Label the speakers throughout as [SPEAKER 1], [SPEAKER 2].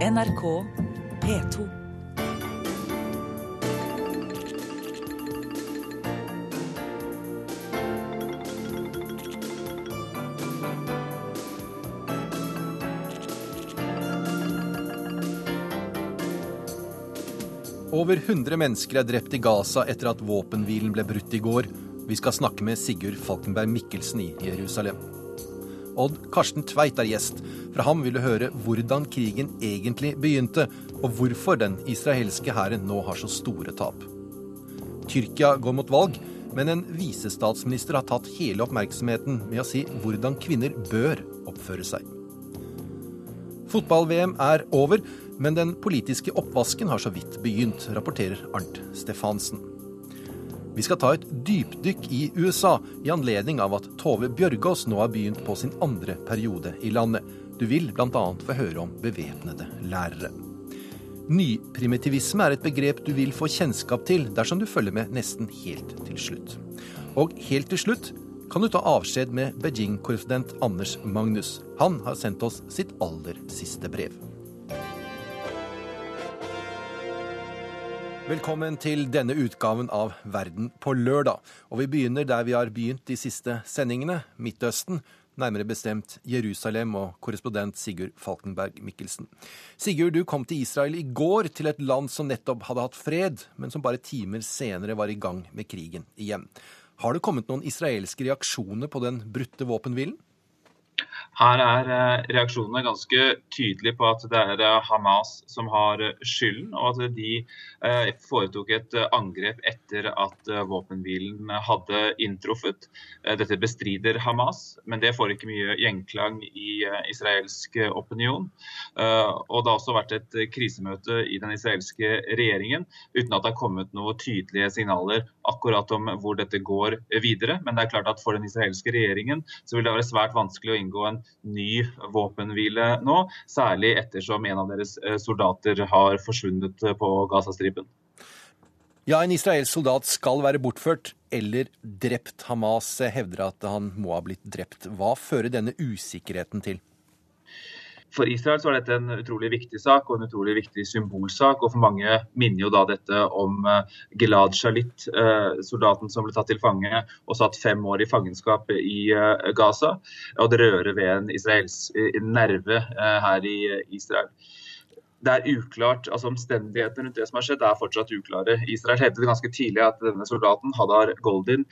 [SPEAKER 1] NRK P2.
[SPEAKER 2] Over 100 mennesker er drept i Gaza etter at våpenhvilen ble brutt i går. Vi skal snakke med Sigurd Falkenberg Mikkelsen i Jerusalem. Odd Karsten Tveit er gjest. Fra ham vil du høre hvordan krigen egentlig begynte, og hvorfor den israelske hæren nå har så store tap. Tyrkia går mot valg, men en visestatsminister har tatt hele oppmerksomheten med å si hvordan kvinner bør oppføre seg. Fotball-VM er over, men den politiske oppvasken har så vidt begynt, rapporterer Arnt Stefansen. Vi skal ta et dypdykk i USA i anledning av at Tove Bjørgaas nå har begynt på sin andre periode i landet. Du vil bl.a. få høre om bevæpnede lærere. Nyprimitivisme er et begrep du vil få kjennskap til dersom du følger med nesten helt til slutt. Og helt til slutt kan du ta avskjed med Beijing-korrespondent Anders Magnus. Han har sendt oss sitt aller siste brev. Velkommen til denne utgaven av Verden på lørdag. Og vi begynner der vi har begynt de siste sendingene, Midtøsten. Nærmere bestemt Jerusalem og korrespondent Sigurd Falkenberg Mikkelsen. Sigurd, du kom til Israel i går, til et land som nettopp hadde hatt fred, men som bare timer senere var i gang med krigen igjen. Har det kommet noen israelske reaksjoner på den brutte våpenhvilen?
[SPEAKER 3] Her er eh, reaksjonene ganske tydelige på at det er eh, Hamas som har eh, skylden, og at de foretok et angrep etter at våpenhvilen hadde inntruffet. Dette bestrider Hamas, men det får ikke mye gjenklang i israelsk opinion. Og det har også vært et krisemøte i den israelske regjeringen uten at det har kommet noen tydelige signaler akkurat om hvor dette går videre. Men det er klart at for den israelske regjeringen så vil det være svært vanskelig å inngå en ny våpenhvile nå, særlig ettersom en av deres eh, soldater har forsvunnet eh, på Gazastripen.
[SPEAKER 2] Ja, en israelsk soldat skal være bortført eller drept. Hamas hevder at han må ha blitt drept. Hva fører denne usikkerheten til?
[SPEAKER 3] For Israel så er dette en utrolig viktig sak og en utrolig viktig symbolsak. og For mange minner jo da dette om eh, Gilad Shalit, eh, soldaten som ble tatt til fange og satt fem år i fangenskap i eh, Gaza. Og det rører ved en israelsk nerve her i Israel det er uklart, altså Omstendighetene rundt det som har skjedd, er fortsatt uklare. Israel hevdet ganske tidlig at denne soldaten, Hadar Goldin,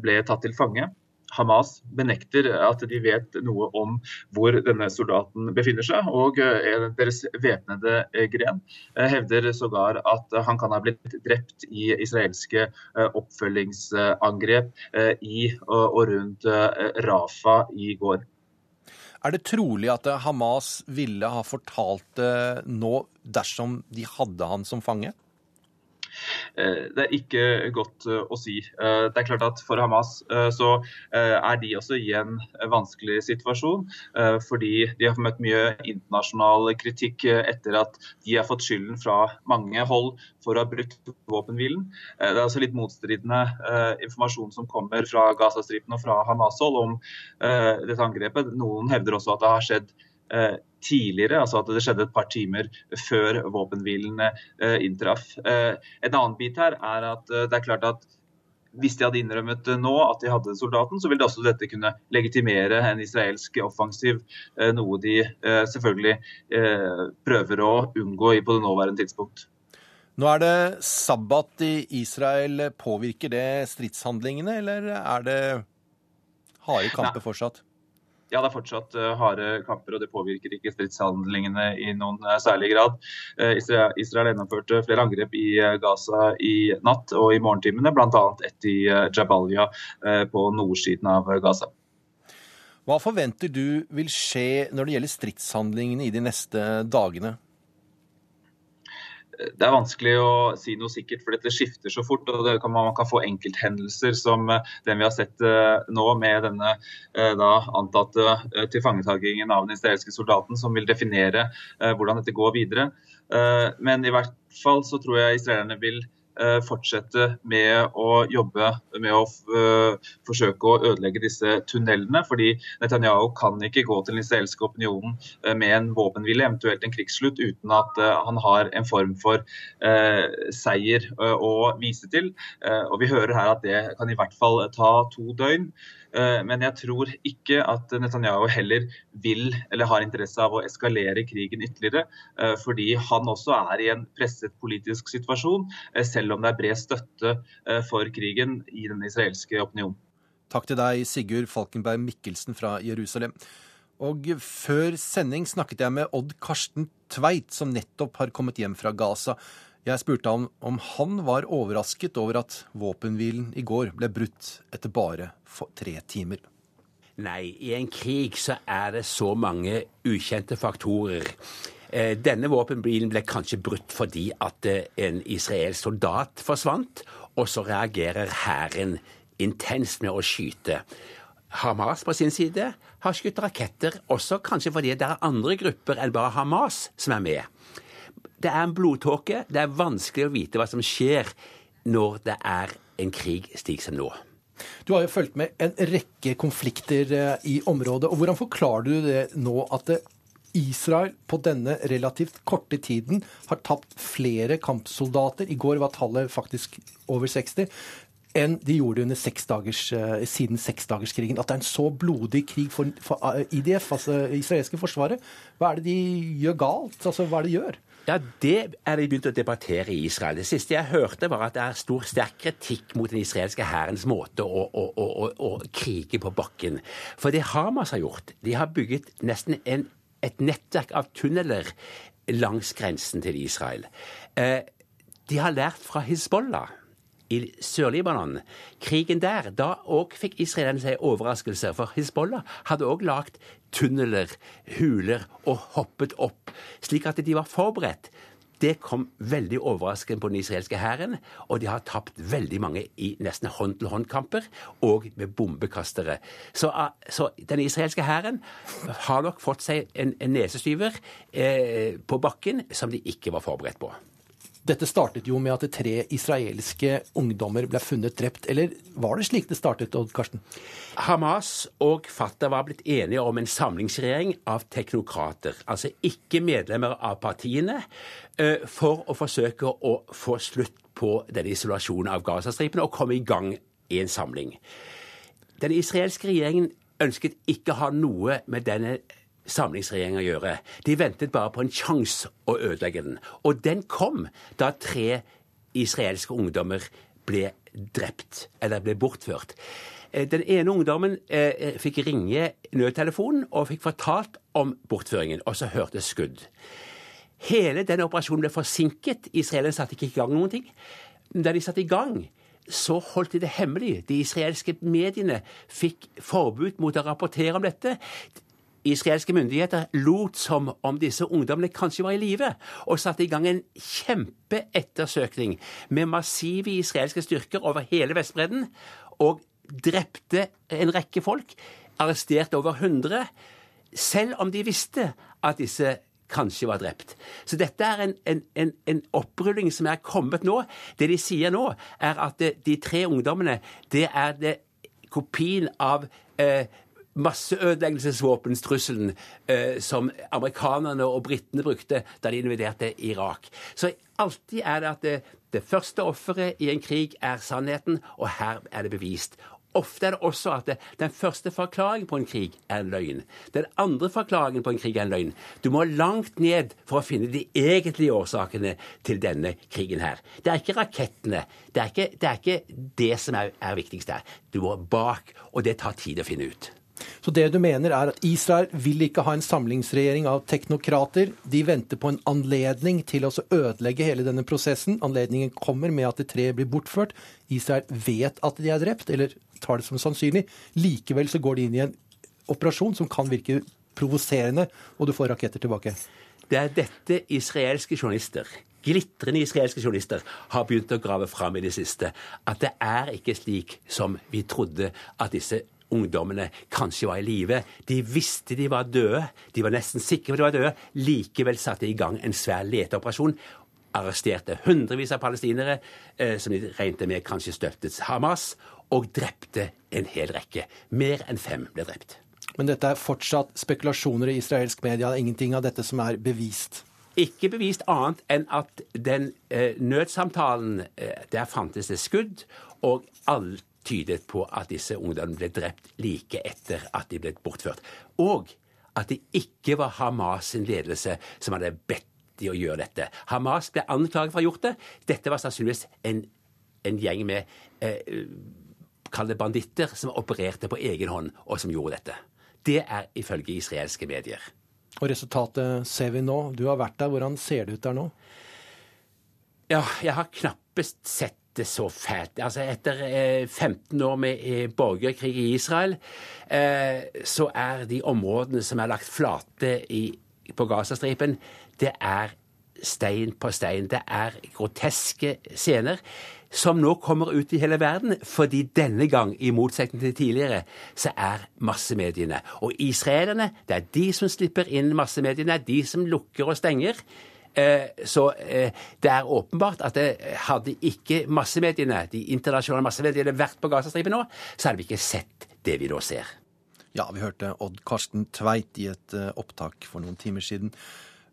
[SPEAKER 3] ble tatt til fange. Hamas benekter at de vet noe om hvor denne soldaten befinner seg. Og eh, deres væpnede eh, gren eh, hevder sågar at han kan ha blitt drept i israelske oppfølgingsangrep i og rundt Rafa i går.
[SPEAKER 2] Er det trolig at Hamas ville ha fortalt det nå dersom de hadde han som fange?
[SPEAKER 3] Eh, det er ikke godt eh, å si. Eh, det er klart at For Hamas så er de også i en vanskelig situasjon. Fordi de har møtt mye internasjonal kritikk etter at de har fått skylden fra mange hold for å ha brutt våpenhvilen. Det er også litt motstridende informasjon som kommer fra Gazastripen og fra Hamas-hold om dette angrepet. Noen hevder også at det har skjedd tidligere, altså at det skjedde et par timer før våpenhvilen eh, inntraff. Eh, en annen bit her er at det er klart at hvis de hadde innrømmet nå at de hadde soldaten, så ville også dette kunne legitimere en israelsk offensiv, noe de selvfølgelig prøver å unngå på det nåværende tidspunkt.
[SPEAKER 2] Nå er det sabbat i Israel. Påvirker det stridshandlingene, eller er det harde kamper fortsatt?
[SPEAKER 3] Ja, det er fortsatt uh, harde kamper, og det påvirker ikke stridshandlingene i noen uh, særlig grad. Uh, Israel, gjennomførte flere angrep i Gaza i natt og i morgentimene, bl.a. ett i Jabalia på nordsiden av Gaza.
[SPEAKER 2] Hva forventer du vil skje når det gjelder stridshandlingene i de neste dagene?
[SPEAKER 3] Det er vanskelig å si noe sikkert, for dette skifter så fort. og kan, Man kan få enkelthendelser som eh, den vi har sett eh, nå, med denne eh, da, antatte tilfangetakingen av den israelske soldaten, som vil definere hvordan dette går videre. Men i hvert fall så tror jeg israelerne vil fortsette med å jobbe med å uh, forsøke å ødelegge disse tunnelene. fordi Netanyahu kan ikke gå til den israelske opinionen uh, med en våpenhvile, eventuelt en krigsslutt, uten at han har en form for seier å vise til. og Vi hører her at det kan i hvert fall ta to døgn. Eh, men jeg tror ikke at Netanyahu heller vil eller har interesse av å eskalere krigen ytterligere. Eh, fordi han også er i en presset politisk situasjon, eh, selv om det er bred støtte for krigen i den israelske opinionen.
[SPEAKER 2] Takk til deg, Sigurd Falkenberg Mikkelsen fra Jerusalem. Og før sending snakket jeg med Odd Karsten Tveit, som nettopp har kommet hjem fra Gaza. Jeg spurte ham om han var overrasket over at våpenhvilen i går ble brutt etter bare tre timer.
[SPEAKER 4] Nei, i en krig så er det så mange ukjente faktorer. Eh, denne våpenbilen ble kanskje brutt fordi at eh, en israelsk soldat forsvant, og så reagerer hæren intenst med å skyte. Hamas på sin side har skutt raketter, også kanskje fordi det er andre grupper enn bare Hamas som er med. Det er en blodtåke. Det er vanskelig å vite hva som skjer når det er en krig slik som nå.
[SPEAKER 2] Du har jo fulgt med en rekke konflikter eh, i området. og Hvordan forklarer du det nå at Israel på denne relativt korte tiden har tapt flere kampsoldater, i går var tallet faktisk over 60, enn de gjorde under seks dagers, eh, siden seksdagerskrigen. At det er en så blodig krig for, for eh, IDF, altså israelske forsvaret. Hva er det de gjør galt? Altså, hva er det de gjør?
[SPEAKER 4] Ja, Det er de begynt å debattere i Israel. Det siste jeg hørte, var at det er stor, sterk kritikk mot den israelske hærens måte å, å, å, å, krige på bakken. For det Hamas har gjort, de har bygget nesten en, et nettverk av tunneler langs grensen til Israel. Eh, de har lært fra Hizbollah i Sør-Libanon. Krigen der, da òg fikk israelerne seg overraskelser. For Hizbollah hadde òg lagd tunneler, huler og hoppet opp, slik at de var forberedt. Det kom veldig overraskende på den israelske hæren, og de har tapt veldig mange i nesten hånd-til-hånd-kamper og med bombekastere. Så, ah, så den israelske hæren har nok fått seg en, en nesestyver eh, på bakken som de ikke var forberedt på.
[SPEAKER 2] Dette startet jo med at tre israelske ungdommer ble funnet drept. Eller var det slik det startet, Odd Karsten?
[SPEAKER 4] Hamas og Fatah var blitt enige om en samlingsregjering av teknokrater, altså ikke medlemmer av partiene, eh, for å forsøke å få slutt på denne isolasjonen av Gazastripen og komme i gang i en samling. Den israelske regjeringen ønsket ikke å ha noe med denne samlingsregjering å gjøre. De ventet bare på en sjanse å ødelegge den. Og den kom da tre israelske ungdommer ble drept, eller ble bortført. Eh, den ene ungdommen eh, eh, fikk ringe nødtelefonen og fikk fortalt om bortføringen, og så hørtes skudd. Hele den operasjonen ble forsinket. Israelerne satte ikke i gang noen ting. Da de satte i gang, så holdt de det hemmelig. De israelske mediene fikk forbud mot å rapportere om dette. Israelske myndigheter lot som om disse ungdommene kanskje var i live, og satte i gang en kjempeettersøkning med massive israelske styrker over hele Vestbredden, og drepte en rekke folk, arresterte over 100, selv om de visste at disse kanskje var drept. Så dette er en, en, en, en, opprulling som er kommet nå. Det de sier nå, er at de tre ungdommene, det er det kopien av eh, masseødeleggelsesvåpenstrusselen eh, som amerikanerne og britene brukte da de invaderte Irak. Så alltid er det at det, det første offeret i en krig er sannheten, og her er det bevist. Ofte er det også at det, den første forklaringen på en krig er en løgn. Den andre forklaringen på en krig er en løgn. Du må langt ned for å finne de egentlige årsakene til denne krigen her. Det er ikke rakettene. Det er ikke det, er ikke det som er, er viktigst her. Du må bak, og det tar tid å finne ut.
[SPEAKER 2] Så det du mener er at Israel vil ikke ha en samlingsregjering av teknokrater. De venter på en anledning til å ødelegge hele denne prosessen. Anledningen kommer med at det tre blir bortført. Israel vet at de er drept, eller tar det som sannsynlig. Likevel så går de inn i en operasjon som kan virke provoserende, og du får raketter tilbake.
[SPEAKER 4] Det er dette israelske journalister glitrende israelske journalister har begynt å grave fram i det siste. At det er ikke slik som vi trodde at disse ungdommene kanskje var i live. De visste de var døde. De var nesten sikre på at de var døde. Likevel satte de i gang en svær leteoperasjon. arresterte hundrevis av palestinere, eh, som de regnet med kanskje støttet Hamas, og drepte en hel rekke. Mer enn fem ble drept.
[SPEAKER 2] Men dette er fortsatt spekulasjoner i israelsk media. Det er ingenting av dette som er bevist.
[SPEAKER 4] Ikke bevist annet enn at den eh, nødsamtalen eh, Der fantes det skudd, og alt tydet på at disse ungdommene ble drept like etter at de ble bortført. Og at det ikke var Hamas' sin ledelse som hadde bedt de å gjøre dette. Hamas ble anklaget for å ha gjort det. Dette var sannsynligvis en, en gjeng med eh, Kall det banditter som opererte på egen hånd, og som gjorde dette. Det er ifølge israelske medier.
[SPEAKER 2] Og resultatet ser vi nå. Du har vært der. Hvordan ser det ut der nå?
[SPEAKER 4] Ja, jeg har knappest sett det så fælt. Altså, etter eh, 15 år med eh, borgerkrig i Israel, eh, så er de områdene som er lagt flate i, på Gazastripen, det er stein på stein. Det er groteske scener som nå kommer ut i hele verden, fordi denne gang, i motsetning til tidligere, så er massemediene Og israelerne, det er de som slipper inn massemediene, det er de som lukker og stenger. Eh, så eh, det er åpenbart at det hadde ikke massemediene, de internasjonale massemediene vært på Gazastripen nå, så hadde vi ikke sett det vi nå ser.
[SPEAKER 2] Ja, vi hørte Odd Karsten Tveit i et eh, opptak for noen timer siden.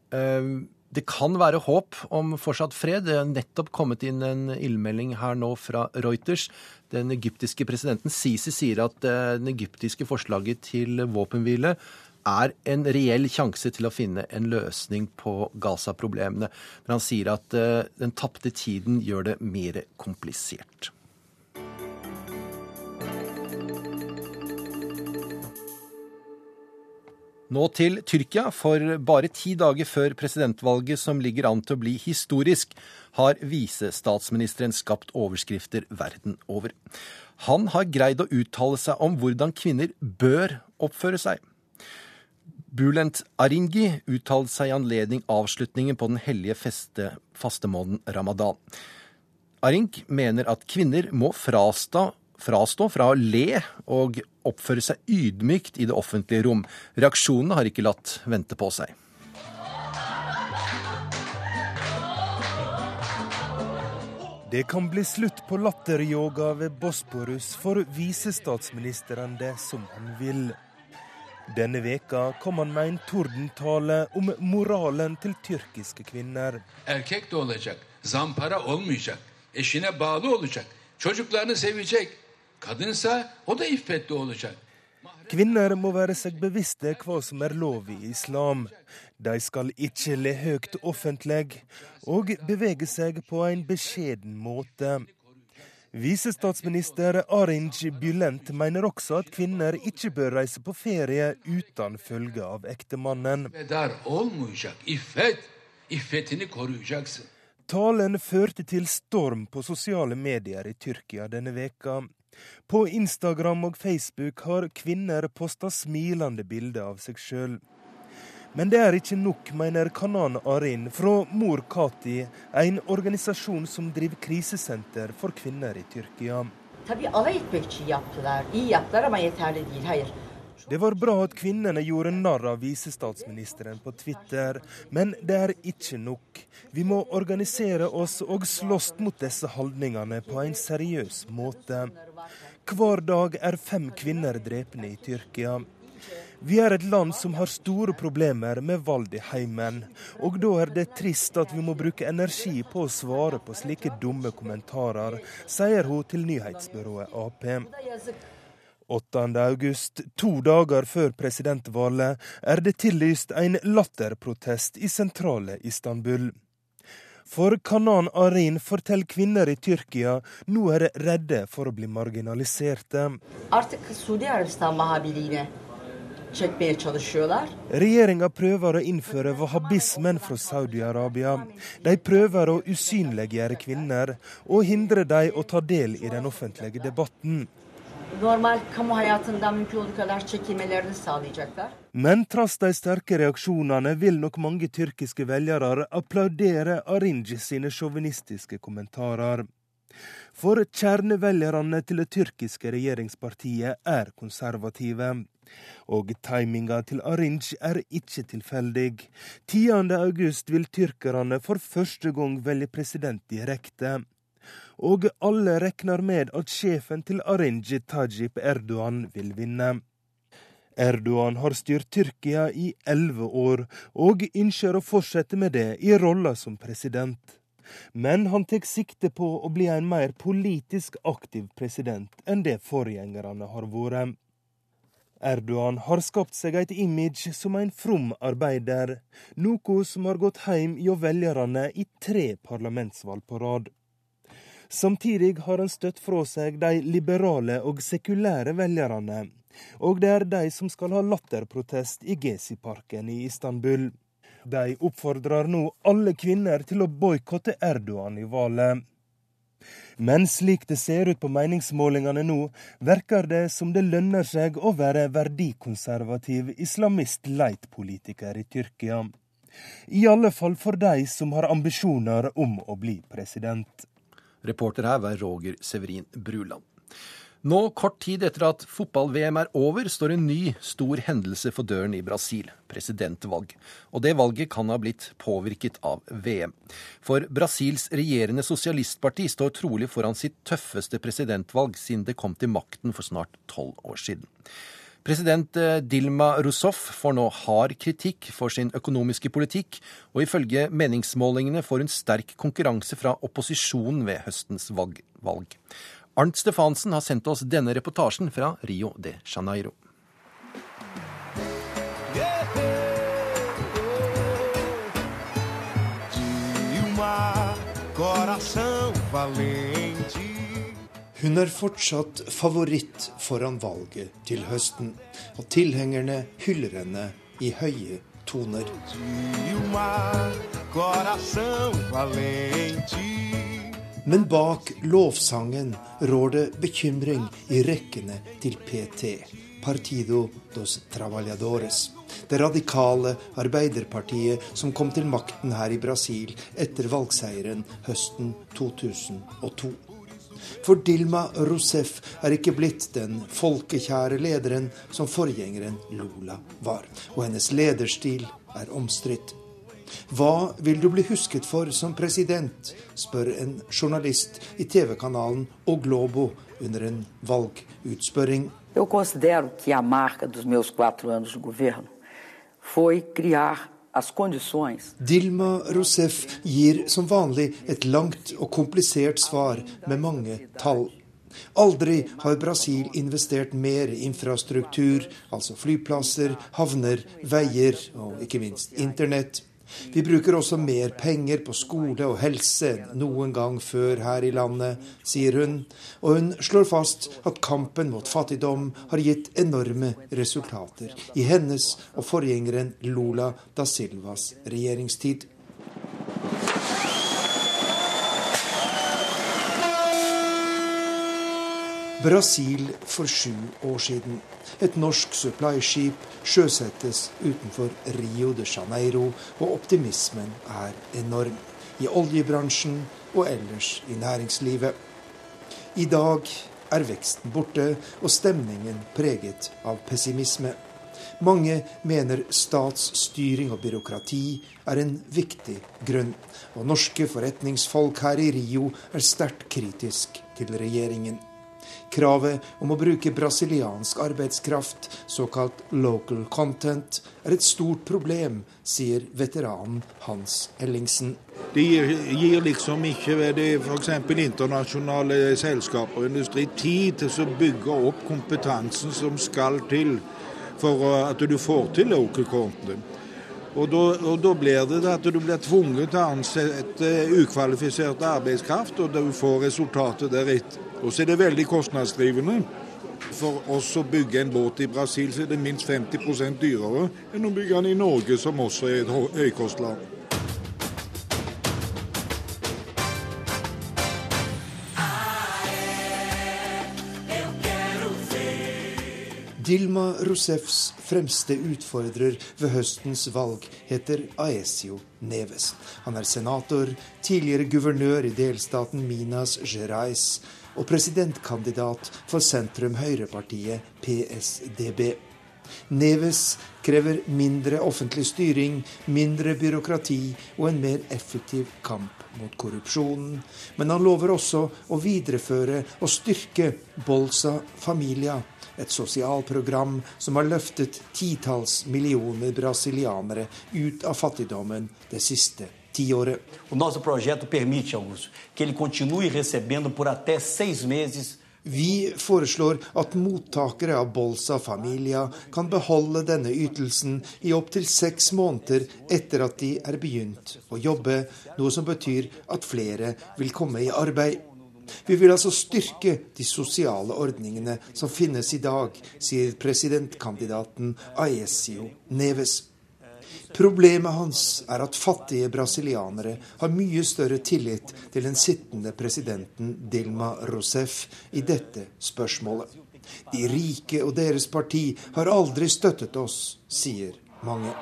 [SPEAKER 2] Det kan være håp om fortsatt fred. Det er nettopp kommet inn en ildmelding her nå fra Reuters. Den egyptiske presidenten Sisi sier at den egyptiske forslaget til våpenhvile er en reell sjanse til å finne en løsning på Gaza-problemene. Men han sier at eh, den tapte tiden gjør det mer komplisert. Nå til Tyrkia, for bare ti dager før presidentvalget som ligger an til å bli historisk, har visestatsministeren skapt overskrifter verden over. Han har greid å uttale seg om hvordan kvinner bør oppføre seg. Bulent Aringi uttalte seg i anledning avslutningen på den hellige feste, fastemåneden ramadan. Arink mener at kvinner må frasta frastå fra å le og oppføre seg ydmykt i det offentlige rom. Reaksjonene har ikke latt vente på seg.
[SPEAKER 5] Det kan bli slutt på latteryoga ved Bosporus for visestatsministeren som han vil. Denne veka kom han med en tordentale om moralen til tyrkiske kvinner.
[SPEAKER 6] Erkek de olacak, zampara olmayacak, eşine bağlı olacak, çocuklarını sevecek, Kadınsa o da iffetli olacak.
[SPEAKER 5] Kvinner må være seg bevisste hva som er lov i islam. De skal ikke le høyt offentlig, og bevege seg på en beskjeden måte. Visestatsminister Arinj Bylent mener også at kvinner ikke bør reise på ferie uten følge av ektemannen. Talen førte til storm på sosiale medier i Tyrkia denne veka. På Instagram og Facebook har kvinner posta smilende bilder av seg sjøl. Men det er ikke nok, mener Kanan Arin fra Mor Kati, en organisasjon som driver krisesenter for kvinner i Tyrkia. Det var bra at kvinnene gjorde narr av visestatsministeren på Twitter, men det er ikke nok. Vi må organisere oss og slåss mot disse holdningene på en seriøs måte. Hver dag er fem kvinner drepne i Tyrkia. Vi er et land som har store problemer med vold i heimen, og da er det trist at vi må bruke energi på å svare på slike dumme kommentarer, sier hun til nyhetsbyrået Ap. 8. august, to dager før presidentvalget, er det tillyst en latterprotest i sentrale Istanbul. For Kanan Arin forteller kvinner i Tyrkia nå er redde for å bli marginaliserte. Regjeringa prøver å innføre wahhabismen fra Saudi-Arabia. De prøver å usynliggjøre kvinner og hindre dem å ta del i den offentlige debatten. Men trass de sterke reaksjonene vil nok mange tyrkiske velgere applaudere Arinji sine sjåvinistiske kommentarer. For kjernevelgerne til det tyrkiske regjeringspartiet er konservative. Og timinga til Arinj er ikke tilfeldig. 10. august vil tyrkerne for første gang velge president direkte. Og alle regner med at sjefen til Arinj, Tajip Erdogan, vil vinne. Erdogan har styrt Tyrkia i elleve år, og ønsker å fortsette med det i rolla som president. Men han tar sikte på å bli en mer politisk aktiv president enn det forgjengerne har vært. Erdogan har skapt seg et image som en from arbeider, noe som har gått hjem hjå velgerne i tre parlamentsvalg på rad. Samtidig har han støtt fra seg de liberale og sekulære velgerne, og det er de som skal ha latterprotest i Gezi-parken i Istanbul. De oppfordrer nå alle kvinner til å boikotte Erdogan i valget. Men slik det ser ut på meningsmålingene nå, verker det som det lønner seg å være verdikonservativ islamist-leit-politiker i Tyrkia. I alle fall for de som har ambisjoner om å bli president.
[SPEAKER 2] Reporter her var Roger Severin Bruland. Nå, kort tid etter at fotball-VM er over, står en ny stor hendelse for døren i Brasil, presidentvalg. Og det valget kan ha blitt påvirket av VM. For Brasils regjerende sosialistparti står trolig foran sitt tøffeste presidentvalg siden det kom til makten for snart tolv år siden. President eh, Dilma Rousseff får nå hard kritikk for sin økonomiske politikk, og ifølge meningsmålingene får hun sterk konkurranse fra opposisjonen ved høstens valg. Arnt Stefansen har sendt oss denne reportasjen fra Rio de Janeiro.
[SPEAKER 7] Hun er fortsatt favoritt foran valget til høsten, og tilhengerne hyller henne i høye toner. Men bak lovsangen rår det bekymring i rekkene til PT, Partido dos Trabalhadores. Det radikale Arbeiderpartiet som kom til makten her i Brasil etter valgseieren høsten 2002. For Dilma Rousef er ikke blitt den folkekjære lederen som forgjengeren Lula var. Og hennes lederstil er omstridt. Hva vil du bli husket for som president, spør en journalist i TV-kanalen Oglobo Globo under en valgutspørring.
[SPEAKER 8] Jeg considero que a marca dos meus quatro anos de governo foi criar
[SPEAKER 7] Dilma Rousef gir som vanlig et langt og komplisert svar med mange tall. Aldri har Brasil investert mer i infrastruktur, altså flyplasser, havner, veier og ikke minst internett. Vi bruker også mer penger på skole og helse enn noen gang før her i landet, sier hun. Og hun slår fast at kampen mot fattigdom har gitt enorme resultater i hennes og forgjengeren Lula da Silvas regjeringstid. Brasil for sju år siden. Et norsk supply-skip sjøsettes utenfor Rio de Janeiro, og optimismen er enorm. I oljebransjen og ellers i næringslivet. I dag er veksten borte og stemningen preget av pessimisme. Mange mener statsstyring og byråkrati er en viktig grunn, og norske forretningsfolk her i Rio er sterkt kritisk til regjeringen. Kravet om å bruke brasiliansk arbeidskraft, såkalt local content, er et stort problem, sier veteranen Hans Ellingsen.
[SPEAKER 9] Det gir liksom ikke f.eks. internasjonale selskaper og industri tid til å bygge opp kompetansen som skal til for at du får til local content. Og da, og da, blir det at du blir tvunget til å ansette ukvalifisert arbeidskraft, og du får resultatet deretter. Og så er det veldig kostnadsdrivende. For oss å bygge en båt i Brasil så er det minst 50 dyrere enn å bygge den i Norge, som også er et høykostland.
[SPEAKER 7] Dilma Rousseffs fremste utfordrer ved høstens valg heter Aesio Neves. Han er senator, tidligere guvernør i delstaten Minas Gerais og presidentkandidat for sentrum-høyrepartiet PSDB. Neves krever mindre offentlig styring, mindre byråkrati og en mer effektiv kamp mot korrupsjonen. Men han lover også å videreføre og styrke Bolsa Familia, et sosialprogram som har løftet titalls millioner brasilianere ut av fattigdommen det siste tiåret.
[SPEAKER 10] O nosso projeto permite, Augusto, que ele continue recebendo por até seis meses
[SPEAKER 7] vi foreslår at mottakere av Bolsa Familia kan beholde denne ytelsen i opptil seks måneder etter at de er begynt å jobbe, noe som betyr at flere vil komme i arbeid. Vi vil altså styrke de sosiale ordningene som finnes i dag, sier presidentkandidaten Aesio Neves. Problemet hans er at fattige brasilianere har mye større tillit til den sittende presidenten Dilma Rousef i dette spørsmålet. De rike og deres parti har aldri støttet oss, sier mange.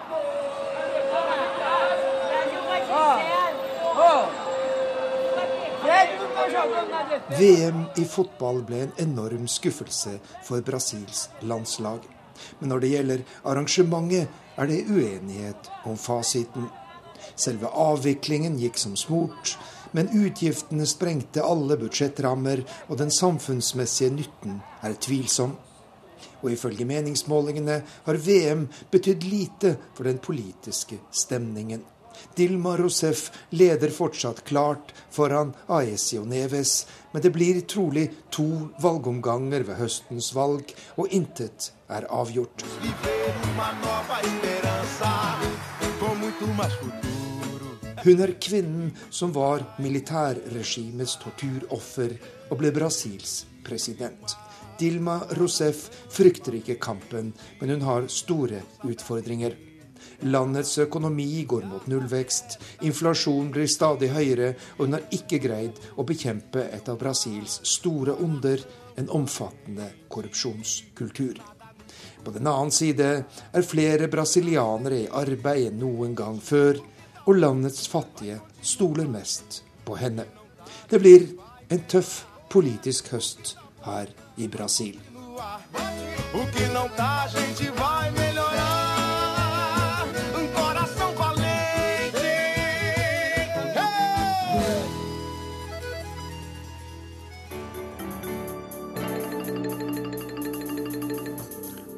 [SPEAKER 7] VM i fotball ble en enorm skuffelse for Brasils landslag. Men når det gjelder arrangementet, er det uenighet om fasiten. Selve avviklingen gikk som smurt, men utgiftene sprengte alle budsjettrammer, og den samfunnsmessige nytten er tvilsom. Og ifølge meningsmålingene har VM betydd lite for den politiske stemningen. Dilma Rousef leder fortsatt klart foran Aesio Neves, men det blir trolig to valgomganger ved høstens valg, og intet er avgjort. Hun er kvinnen som var militærregimets torturoffer og ble Brasils president. Dilma Rousef frykter ikke kampen, men hun har store utfordringer. Landets økonomi går mot nullvekst, inflasjonen blir stadig høyere, og hun har ikke greid å bekjempe et av Brasils store onder, en omfattende korrupsjonskultur. På den annen side er flere brasilianere i arbeid enn noen gang før, og landets fattige stoler mest på henne. Det blir en tøff politisk høst her i Brasil. O que não tá, gente vai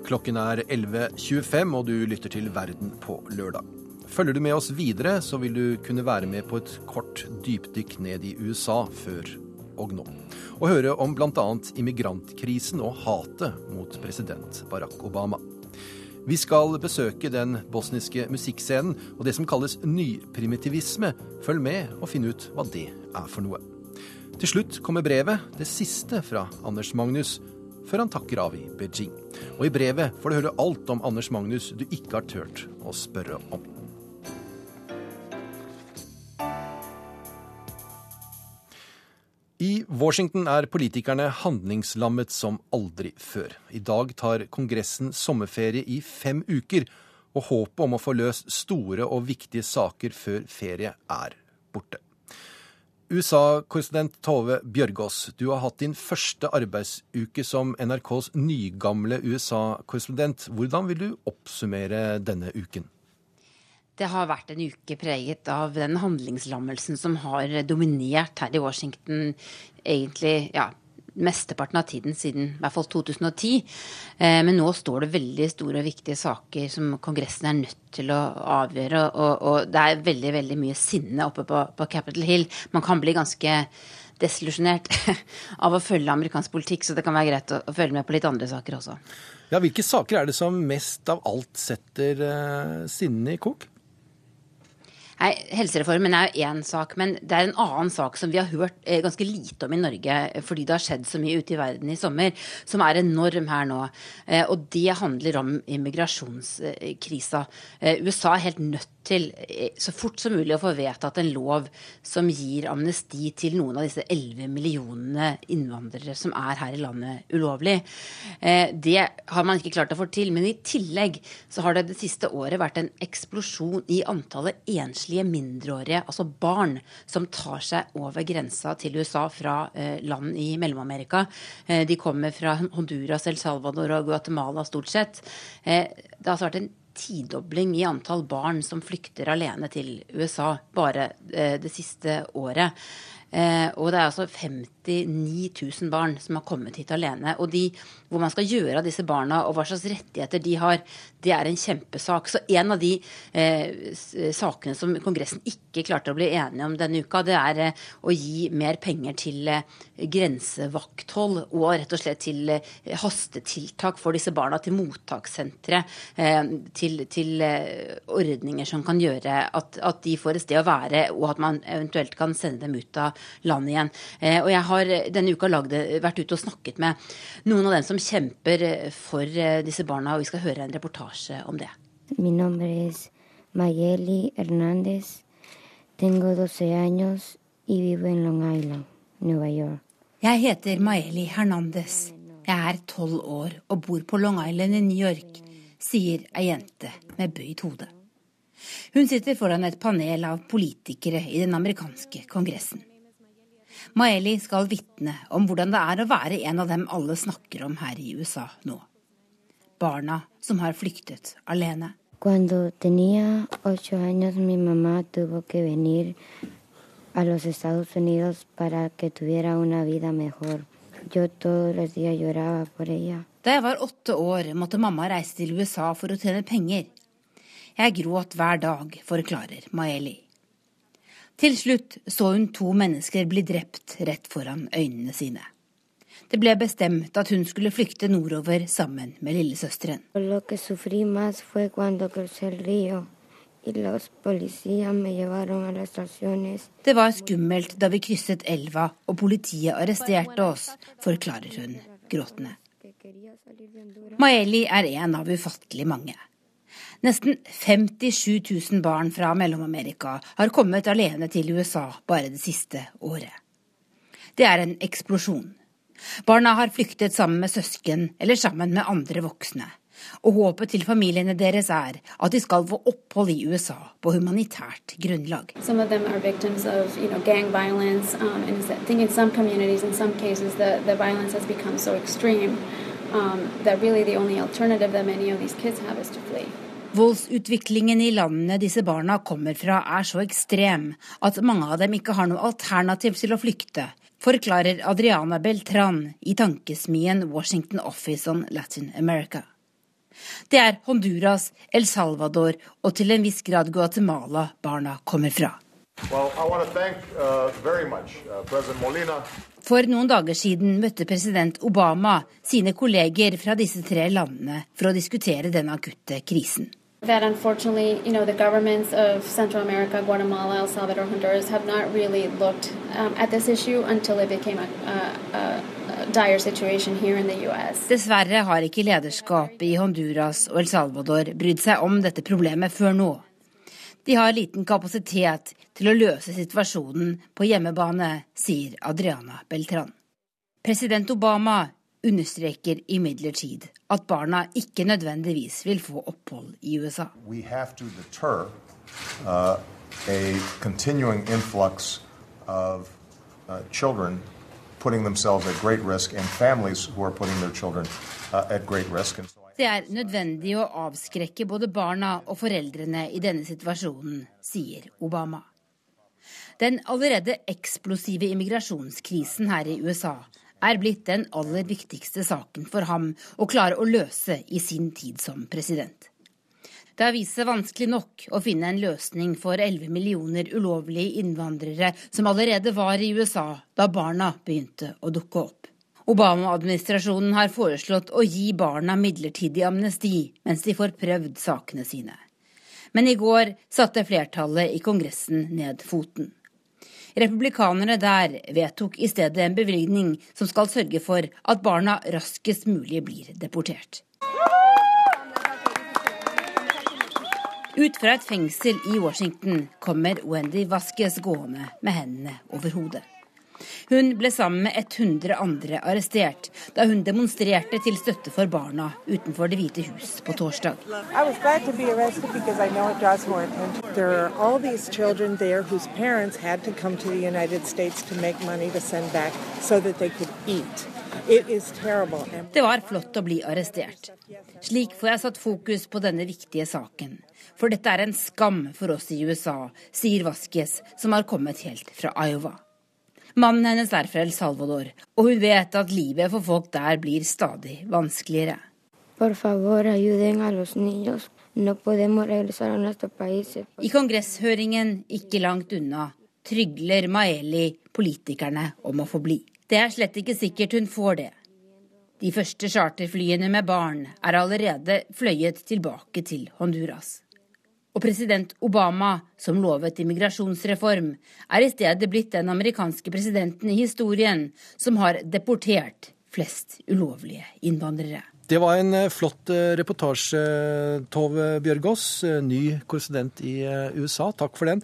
[SPEAKER 2] Klokken er 11.25, og du lytter til Verden på lørdag. Følger du med oss videre, så vil du kunne være med på et kort dypdykk ned i USA før og nå. Og høre om bl.a. immigrantkrisen og hatet mot president Barack Obama. Vi skal besøke den bosniske musikkscenen og det som kalles nyprimitivisme. Følg med og finn ut hva det er for noe. Til slutt kommer brevet, det siste fra Anders Magnus, før han takker av i Beijing. Og i brevet får du høre alt om Anders Magnus du ikke har turt å spørre om. I Washington er politikerne handlingslammet som aldri før. I dag tar Kongressen sommerferie i fem uker, og håpet om å få løst store og viktige saker før ferie er borte. USA-korrespondent Tove Bjørgaas, du har hatt din første arbeidsuke som NRKs nygamle USA-korrespondent. Hvordan vil du oppsummere denne uken?
[SPEAKER 11] Det har vært en uke preget av den handlingslammelsen som har dominert her i Washington egentlig ja, mesteparten av tiden siden i hvert fall 2010. Eh, men nå står det veldig store og viktige saker som Kongressen er nødt til å avgjøre. Og, og det er veldig veldig mye sinne oppe på, på Capitol Hill. Man kan bli ganske desillusjonert av å følge amerikansk politikk, så det kan være greit å, å følge med på litt andre saker også.
[SPEAKER 2] Ja, Hvilke saker er det som mest av alt setter uh, sinnene i kok?
[SPEAKER 11] Nei, Helsereformen er jo én sak, men det er en annen sak som vi har hørt eh, ganske lite om i Norge, fordi det har skjedd så mye ute i verden i sommer, som er enorm her nå. Eh, og det handler om immigrasjonskrisa. Eh, USA er helt nødt
[SPEAKER 12] til eh, så fort som mulig å få vedtatt en lov som gir amnesti til noen av disse 11 millionene innvandrere som er her i landet ulovlig. Eh, det har man ikke klart å få til. Men i tillegg så har det det siste året vært en eksplosjon i antallet enslige mindreårige, altså barn, som tar seg over grensa til USA fra eh, land i Mellom-Amerika. De kommer fra Honduras, El Salvador og Guatemala stort sett. Det har altså vært en tidobling i antall barn som flykter alene til USA bare eh, det siste året. Eh, og det er altså 59 000 barn som har kommet hit alene. Og de, hvor man skal gjøre av disse barna og hva slags rettigheter de har, det er en kjempesak. Så en av de eh, sakene som Kongressen ikke klarte å bli enige om denne uka, det er eh, å gi mer penger til eh, grensevakthold og rett og slett til eh, hastetiltak for disse barna, til mottakssentre, eh, til, til ordninger som kan gjøre at, at de får et sted å være, og at man eventuelt kan sende dem ut av landet igjen. Eh, og jeg har denne uka lagde, vært ute og snakket med noen av dem som kjemper for eh, disse barna, og vi skal høre en reportasje om det.
[SPEAKER 13] Min navn er Mayeli Hernandez. Tengo 12 años y vivo en Long Island, New York.
[SPEAKER 11] Jeg heter Maeli Hernandez. Jeg er tolv år og bor på Long Island i New York, sier ei jente med bøyd hode. Hun sitter foran et panel av politikere i den amerikanske kongressen. Maeli skal vitne om hvordan det er å være en av dem alle snakker om her i USA nå. Barna som har flyktet alene.
[SPEAKER 13] Cuando tenía ocho años, mi mamá tuvo que venir a los Estados Unidos para que tuviera una vida mejor. Yo todos los días lloraba por ella.
[SPEAKER 11] Da jeg var åtte år, måtte mamma reise til USA for å tjene penger. Jeg gråt hver dag, forklarer Maeli. Til slutt så hun to mennesker bli drept rett foran øynene sine. Det ble bestemt at hun skulle flykte nordover sammen med lillesøsteren. Det var skummelt da vi krysset elva og politiet arresterte oss, forklarer hun gråtende. Maeli er en av ufattelig mange. Nesten 57 000 barn fra Mellom-Amerika har kommet alene til USA bare det siste året. Det er en eksplosjon. Barna har flyktet sammen med søsken eller sammen med andre voksne. Og håpet til familiene deres er at de skal få opphold i USA på humanitært grunnlag. Some of them are victims of gang violence. Um, and I think in some communities, in some cases, the, the violence has become so extreme um, that really the only alternative that many of these kids have is to flee. Voldsutviklingen i landene disse barna kommer fra er så ekstrem at mange av dem ikke har noe alternativ til å flykte, forklarer Adriana Beltran i tankesmien Washington Office on Latin America. Det er Honduras, El Salvador og til en viss grad Guatemala barna kommer fra. Well, thank, uh, much, uh, For noen dager siden møtte president Obama sine kolleger fra disse tre landene for å diskutere den akutte krisen. That unfortunately, you know, the governments of Central America, Guatemala, El Salvador, Honduras have not really looked um, at this issue until it became a, a, a. Dessverre har ikke lederskapet i Honduras og El Salvador brydd seg om dette problemet før nå. De har liten kapasitet til å løse situasjonen på hjemmebane, sier Adriana Beltran. President Obama understreker imidlertid at barna ikke nødvendigvis vil få opphold i USA. Deter, uh, of uh, children putting themselves at great risk and families who are putting their children uh, at great risk. And so det er nødvendig å avskrekke både barna og foreldrene i denne situasjonen, sier Obama. Den allerede eksplosive immigrasjonskrisen her i USA er blitt den aller viktigste saken for ham å klare å løse i sin tid som president. Det har vist seg vanskelig nok å finne en løsning for 11 millioner ulovlige innvandrere som allerede var i USA da barna begynte å dukke opp. Obama-administrasjonen har foreslått å gi barna midlertidig amnesti mens de får prøvd sakene sine. Men i går satte flertallet i Kongressen ned foten. Republikanerne der vedtok i stedet en bevilgning som skal sørge for at barna raskest mulig blir deportert.
[SPEAKER 14] Ut fra et fengsel i Washington kommer Wendy Vasquez gående med hendene over hodet. Hun ble sammen med 100 andre arrestert da hun demonstrerte til støtte for barna utenfor Det hvite hus på torsdag. Det var flott å bli arrestert. Slik får jeg satt fokus på denne viktige saken. For dette er en skam for oss i USA, sier Vaskes, som har kommet helt fra Iowa. Mannen hennes er fra El Salvador, og hun vet at livet for folk der blir stadig vanskeligere. I kongresshøringen ikke langt unna trygler Maeli politikerne om å få bli. Det er slett ikke sikkert hun får det. De første charterflyene med barn er allerede fløyet tilbake til Honduras. Og president Obama, som lovet immigrasjonsreform, er i stedet blitt den amerikanske presidenten i historien som har deportert flest ulovlige innvandrere.
[SPEAKER 2] Det var en eh, flott eh, reportasje, Tove Bjørgaas, eh, ny korrespondent i USA. Takk for den.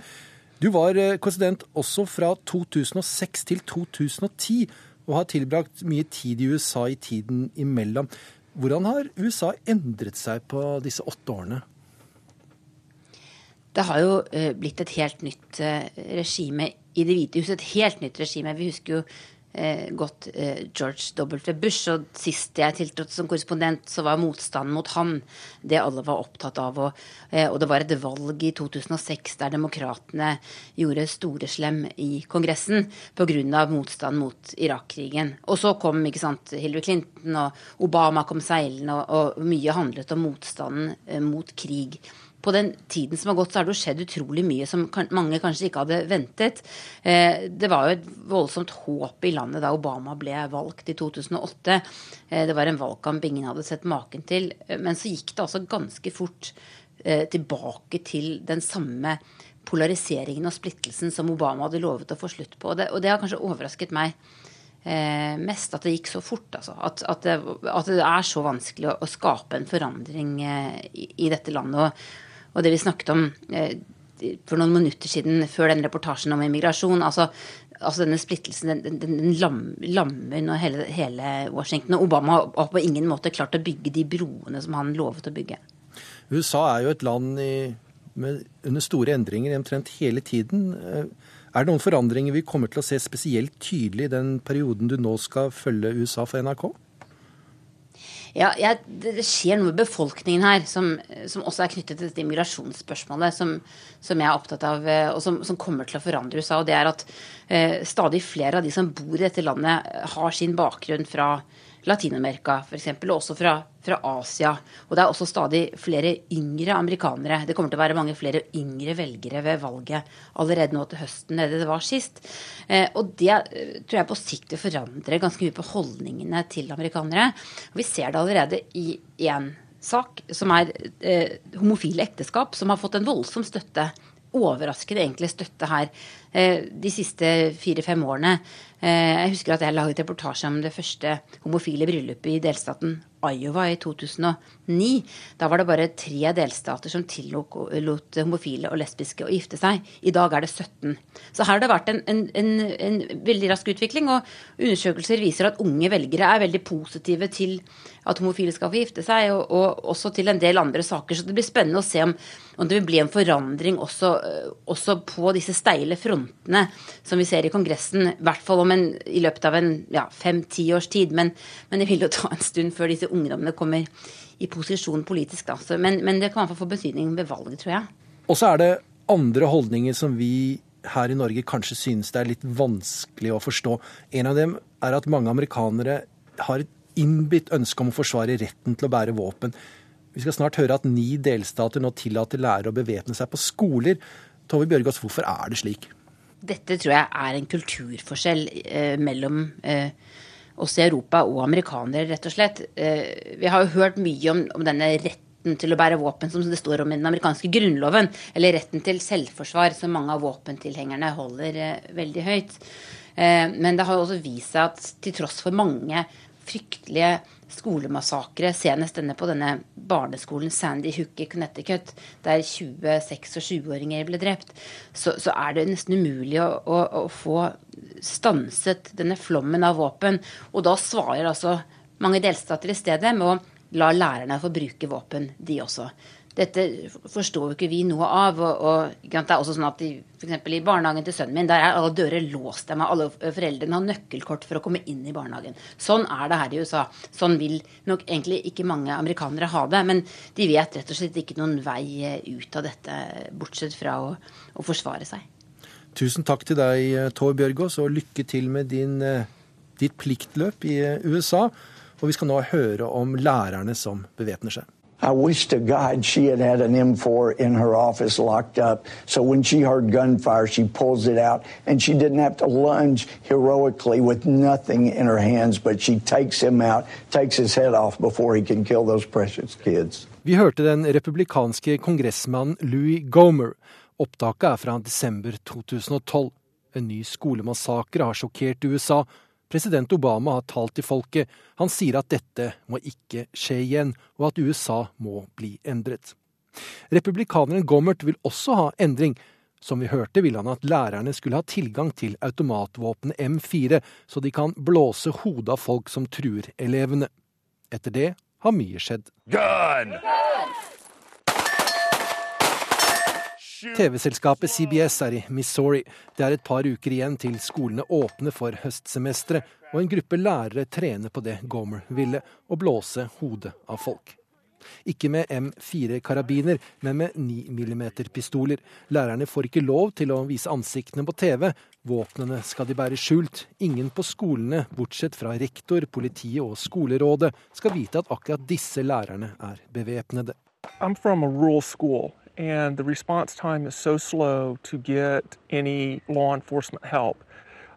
[SPEAKER 2] Du var korrespondent også fra 2006 til 2010, og har tilbrakt mye tid i USA i tiden imellom. Hvordan har USA endret seg på disse åtte årene?
[SPEAKER 11] Det har jo uh, blitt et helt nytt uh, regime i Det hvite huset. Et helt nytt regime. Vi husker jo uh, godt George W. Bush. Og sist jeg tiltrådte som korrespondent, så var motstanden mot han det alle var opptatt av. Og, det var et valg i 2006 der demokratene gjorde storeslem i Kongressen pga. motstand mot Irak-krigen. Og så kom ikke sant, Hillary Clinton, og Obama kom seilende, og, og mye handlet om motstanden mot krig på den tiden som har gått, så har det jo skjedd utrolig mye som mange kanskje ikke hadde ventet. Eh, det var jo et voldsomt håp i landet da Obama ble valgt i 2008. Eh, det var en valgkamp ingen hadde sett maken til. Eh, men så gikk det altså ganske fort tilbake til den samme polariseringen og splittelsen som Obama hadde lovet å få slutt på. Og det, og det har kanskje overrasket meg eh, mest at det gikk så fort. Altså. At, at, det, at, det, er så vanskelig å, å skape en forandring eh, i, i, dette landet. Og, og det vi snakket om eh, for noen minutter siden før den reportasjen om immigrasjon. altså altså denne splittelsen den, den, den lammer nå hele, hele, Washington. Og Obama har på ingen måte klart å bygge de broene som han lovet å bygge.
[SPEAKER 2] USA er jo et land i, med, under store endringer omtrent hele tiden. Eh, er det noen forandringer vi kommer til å se spesielt tydelig i den perioden du nå skal følge USA for NRK?
[SPEAKER 11] Ja, jeg, det, skjer noe med befolkningen her som, som også er knyttet til dette immigrasjonsspørsmålet, som, som, jeg er opptatt av, eh, og som, som, kommer til å forandre USA. Og det er at eh, stadig flere av de som bor i dette landet, har sin bakgrunn fra Latin-Amerika f.eks., og også fra, fra, Asia. Og det er også stadig flere yngre amerikanere. Det kommer til å være mange flere yngre velgere ved valget allerede nå til høsten enn det var sist. Eh, og det eh, tror jeg på sikt vil forandre ganske mye på holdningene til amerikanere. Vi ser det allerede i én sak, som er eh, homofile ekteskap, som har fått en voldsom støtte overraskende egentlig støtte her de siste fire-fem årene. Eh, jeg husker at jeg laget reportasje om det første homofile bryllupet i delstaten Iowa i 2009. Da var det bare tre delstater som tillot homofile og lesbiske å gifte seg. I dag er det 17. Så her har det vært en, en, en, en veldig rask utvikling. Og undersøkelser viser at unge velgere er veldig positive til at homofile skal få gifte seg, og, og, også til en del andre saker. Så det blir spennende å se om, om det vil bli en forandring også, også, på disse steile frontene som vi ser i Kongressen. I hvert fall en, i løpet av en ja, fem-ti års tid. Men, men, det vil jo ta en stund før disse ungdommene kommer i posisjon politisk. Da. Så, men, men, det kan i hvert fall få betydning ved valget, tror jeg.
[SPEAKER 2] Og så er det andre holdninger som vi her i Norge kanskje synes det er litt vanskelig å forstå. En av dem er at mange amerikanere har et innbitt ønske om å forsvare retten til å bære våpen. Vi skal snart høre at ni delstater nå tillater lærere å bevæpne seg på skoler. Tove Bjørgaas, hvorfor er det slik?
[SPEAKER 11] Dette tror jeg er en kulturforskjell eh, mellom eh, oss i Europa og amerikanere, rett og slett. Eh, vi har jo hørt mye om, om, denne retten til å bære våpen som det står om i den amerikanske grunnloven, eller retten til selvforsvar, som mange av våpentilhengerne holder eh, veldig høyt. Eh, men det har jo også vist seg at til tross for mange fryktelige skolemassakre, senest denne på denne barneskolen Sandy Hook i Connecticut, der 26- og 20-åringer ble drept, så, så, er det nesten umulig å, å, å, få stanset denne flommen av våpen. Og da svarer altså mange delstater i stedet med å la lærerne få bruke våpen, de også. Dette forstår jo ikke vi noe av. og, og Det er også sånn at i, for I barnehagen til sønnen min der er alle dører låst. Der alle foreldrene har nøkkelkort for å komme inn i barnehagen. Sånn er det her i USA. Sånn vil nok egentlig ikke mange amerikanere ha det. Men de vet rett og slett ikke noen vei ut av dette, bortsett fra å, å forsvare seg.
[SPEAKER 2] Tusen takk til deg, Tor Bjørgaas, og lykke til med din, eh, ditt pliktløp i eh, USA. Og vi skal nå høre om lærerne som bevæpner seg.
[SPEAKER 15] I wish to God she had had an M4 in her office locked up. So when she heard gunfire, she pulls it out and she didn't have to lunge heroically with nothing in her hands, but she takes him out, takes his head off before he can kill those precious kids.
[SPEAKER 2] Vi hørte den republikanske kongressmannen Louis Gomer. Opptaket er fra desember 2012. En ny skolemassakre har sjokkert USA, President Obama har talt til folket. Han sier at dette må ikke skje igjen, og at USA må bli endret. Republikaneren Gommert vil også ha endring. Som vi hørte, ville han at lærerne skulle ha tilgang til automatvåpenet M4, så de kan blåse hodet av folk som truer elevene. Etter det har mye skjedd. Gun! TV-selskapet CBS er i Missouri. Det er et par uker igjen til skolene åpner for høstsemesteret, og en gruppe lærere trener på det Gomer ville, å blåse hodet av folk. Ikke med M4-karabiner, men med 9 mm-pistoler. Lærerne får ikke lov til å vise ansiktene på TV. Våpnene skal de bære skjult. Ingen på skolene, bortsett fra rektor, politiet og skolerådet, skal vite at akkurat disse lærerne er bevæpnede. I'm from a rural school and the response time is so slow to get any law enforcement help.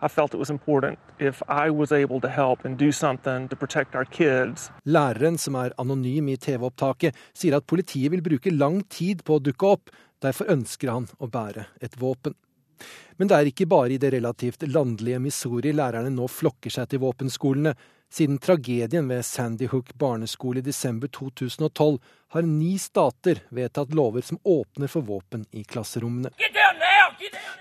[SPEAKER 2] I felt it was important if I was able to help and do something to protect our kids. Læreren, som er anonym i TV-opptaket, sier at politiet vil bruke lang tid på å dukke opp. Derfor ønsker han å bære et våpen. Men det er ikke bare i det relativt landlige Missouri lærerne nå flokker seg til våpenskolene. Siden tragedien ved Sandy Hook barneskole i desember 2012 har ni stater vedtatt lover som åpner for våpen i klasserommene.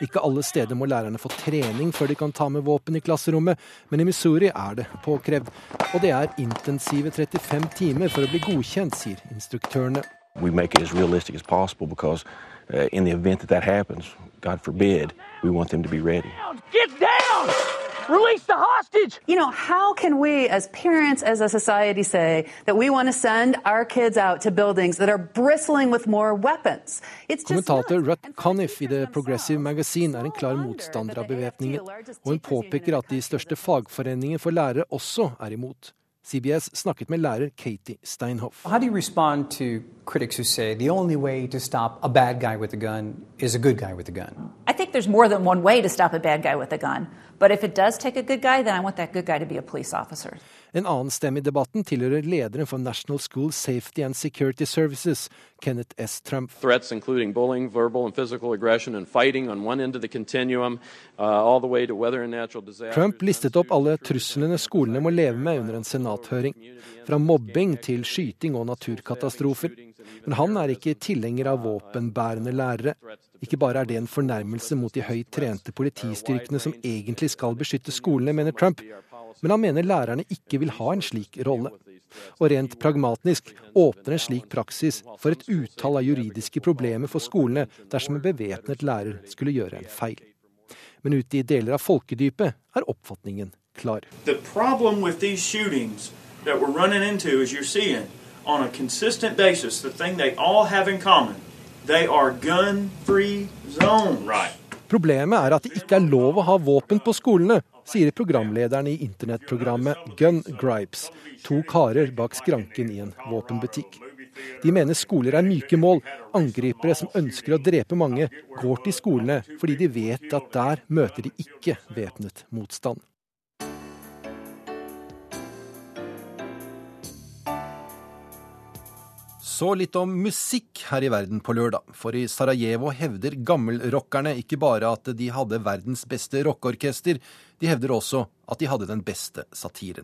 [SPEAKER 2] Ikke alle steder må lærerne få trening før de kan ta med våpen i klasserommet, men i Missouri er det påkrevd. Og det er intensive 35 timer for å bli godkjent, sier instruktørene. We make it as realistic as possible because uh, in the event that that happens, God forbid, we want them to be ready. Get down! Release the hostage! You know, how can we as parents, as a society, say that we want to send our kids out to buildings that are bristling with more weapons? It's Kommentator Rutt Conniff i The Progressive Magazine er en klar motstander av bevæpningen, og hun påpeker at de største fagforeningene for lærere også er imot. CBS snakket med lærer Katie Steinhoff. How do you respond to critics who say the only way to stop a bad guy with a gun is a good guy with a gun? I think there's more than one way to stop a bad guy with a gun. But if it does take a good guy, then I want that good guy to be a police officer. En annen stemme i debatten tilhører lederen for National School Safety and Security Services, Kenneth S. Trump. Threats including bullying, verbal and physical aggression and fighting on one end of the continuum, uh, all the way to weather and natural disasters. Trump listet opp alle truslene skolene må leve med under en senathøring. Fra mobbing til skyting og naturkatastrofer. Men han er ikke tilhenger av våpenbærende lærere. Ikke bare er det en fornærmelse mot de høyt trente politistyrkene som egentlig skal beskytte skolene, mener Trump, men han mener lærerne ikke vil ha en slik rolle. Og rent pragmatisk åpner en slik praksis for et utall av juridiske problemer for skolene dersom en bevæpnet lærer skulle gjøre en feil. Men ute i deler av folkedypet er oppfatningen klar. On a consistent basis, the thing they all have in common, they are gun-free zones. Right. Problemet er at det ikke er lov å ha våpen på skolene, sier programlederen i internettprogrammet Gun Gripes, to karer bak skranken i en våpenbutikk. De mener skoler er myke mål. Angripere som ønsker å drepe mange, går til skolene fordi de vet at der møter de ikke væpnet motstand. Så litt om musikk her i verden på lørdag. For i Sarajevo hevder gammelrockerne ikke bare at de hadde verdens beste rockeorkester, de hevder også at de hadde den beste satiren.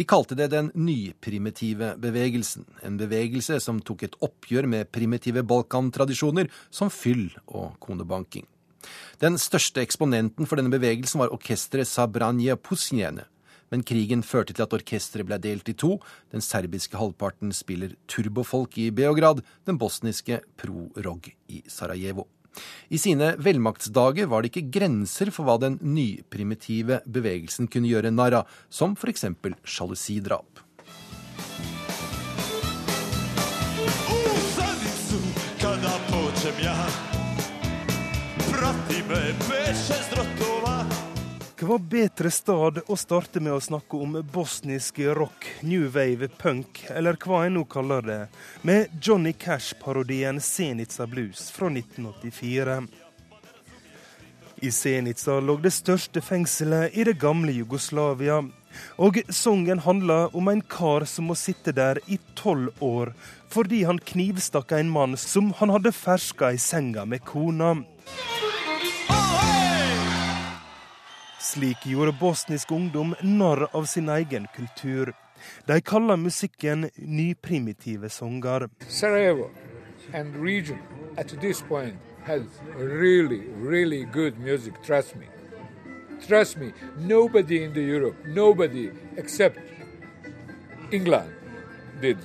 [SPEAKER 2] De kalte det den nyprimitive bevegelsen. En bevegelse som tok et oppgjør med primitive balkantradisjoner som fyll og konebanking. Den største eksponenten for denne bevegelsen var orkesteret Sabranje Pusjene men krigen førte til at orkesteret ble delt i to. Den serbiske halvparten spiller turbofolk i Beograd, den bosniske pro-rog i Sarajevo. I sine velmaktsdager var det ikke grenser for hva den nyprimitive bevegelsen kunne gjøre narr av, som f.eks. sjalusidrap.
[SPEAKER 5] Prati me beše zrotova hva bedre stad å starte med å snakke om bosnisk rock, new wave, punk, eller hva en nå kaller det, med Johnny Cash-parodien Senica Blues fra 1984. I Senica lå det største fengselet i det gamle Jugoslavia. Og sangen handler om en kar som må sitte der i tolv år fordi han knivstakk en mann som han hadde ferska i senga med kona. Slik gjorde bosnisk ungdom narr av sin egen kultur. De kaller musikken nyprimitive sanger.
[SPEAKER 16] Sarajevo and region at this point had really, really good music, trust me. Trust me, nobody in the Europe, nobody except England did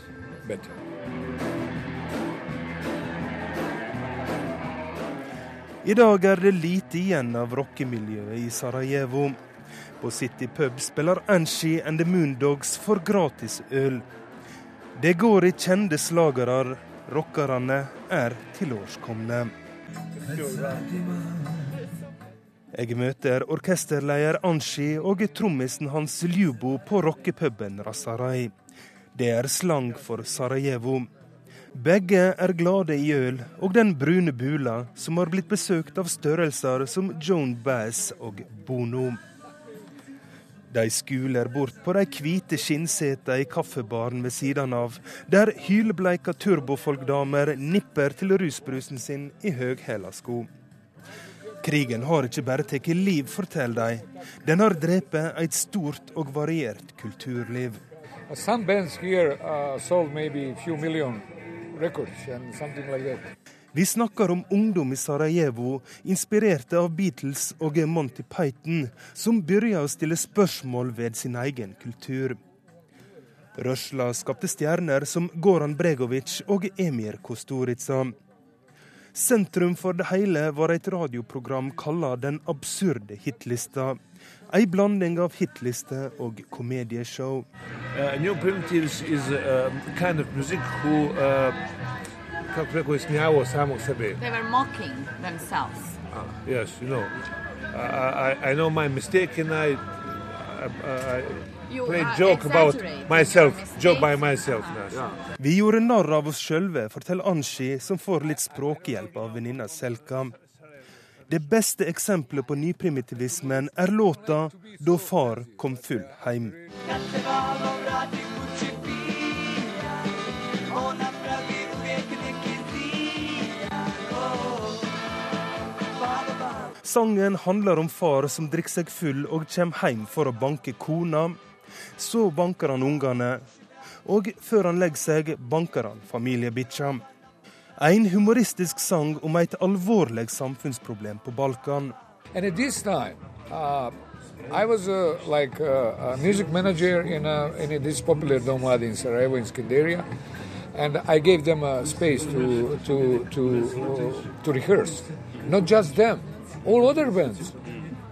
[SPEAKER 16] better.
[SPEAKER 5] I dag er det lite igjen av rockemiljøet i Sarajevo. På City Pub spiller Anshi and the Moondogs for gratis øl. Det går i kjente slagere. Rockerne er tilårskomne. Jeg møter orkesterleder Anshi og trommisen hans Ljubo på rockepuben Rasarai. Det er slang for Sarajevo. Begge er glade i øl og den brune bula, som har blitt besøkt av størrelser som Joan Bass og Bono. De skuler bort på de hvite skinnsetene i kaffebaren ved siden av, der hylbleika turbofolkdamer nipper til rusbrusen sin i høghæla sko. Krigen har ikke bare tatt liv, forteller de. Den har drept et stort og variert kulturliv.
[SPEAKER 16] Some bands here uh, sold maybe a few million
[SPEAKER 5] Vi snakker om ungdom i Sarajevo, inspirerte av Beatles og Monty Python, som begynner å stille spørsmål ved sin egen kultur. Røsla skapte stjerner som Goran Bregovic og Emir Kosturica. Sentrum for det hele var et radioprogram kalla Den absurde hitlista. Ei blanding av hitliste og komedieshow.
[SPEAKER 17] Uh, New Primitives is a kind of music who uh, kako rekao, ismijavao samog sebe.
[SPEAKER 18] They were mocking themselves.
[SPEAKER 17] Uh, yes, you know. I, I, I know my mistake and I, I, I
[SPEAKER 18] You,
[SPEAKER 17] play
[SPEAKER 18] uh,
[SPEAKER 17] joke about
[SPEAKER 18] exaggerate
[SPEAKER 17] myself.
[SPEAKER 18] your
[SPEAKER 17] Joke by
[SPEAKER 18] mistakes.
[SPEAKER 17] myself. Yes.
[SPEAKER 5] Vi gjorde narr av oss sjølve, forteller Anshi, som får litt språkhjelp av venninna Selka. Det beste eksempelet på nyprimitivismen er låta 'Da far kom full heim'. Sangen handler om far som drikker seg full og kommer hjem for å banke kona. Så banker han ungene, og før han legger seg, banker han familiebikkja. En humoristisk sang om et alvorlig samfunnsproblem på Balkan.
[SPEAKER 16] And at this time, uh, I was uh, like uh, a music manager in, a, in a, this popular domlad in Sarajevo, in Skanderia, and I gave them a space to to to uh, to rehearse. Not just them, all other bands.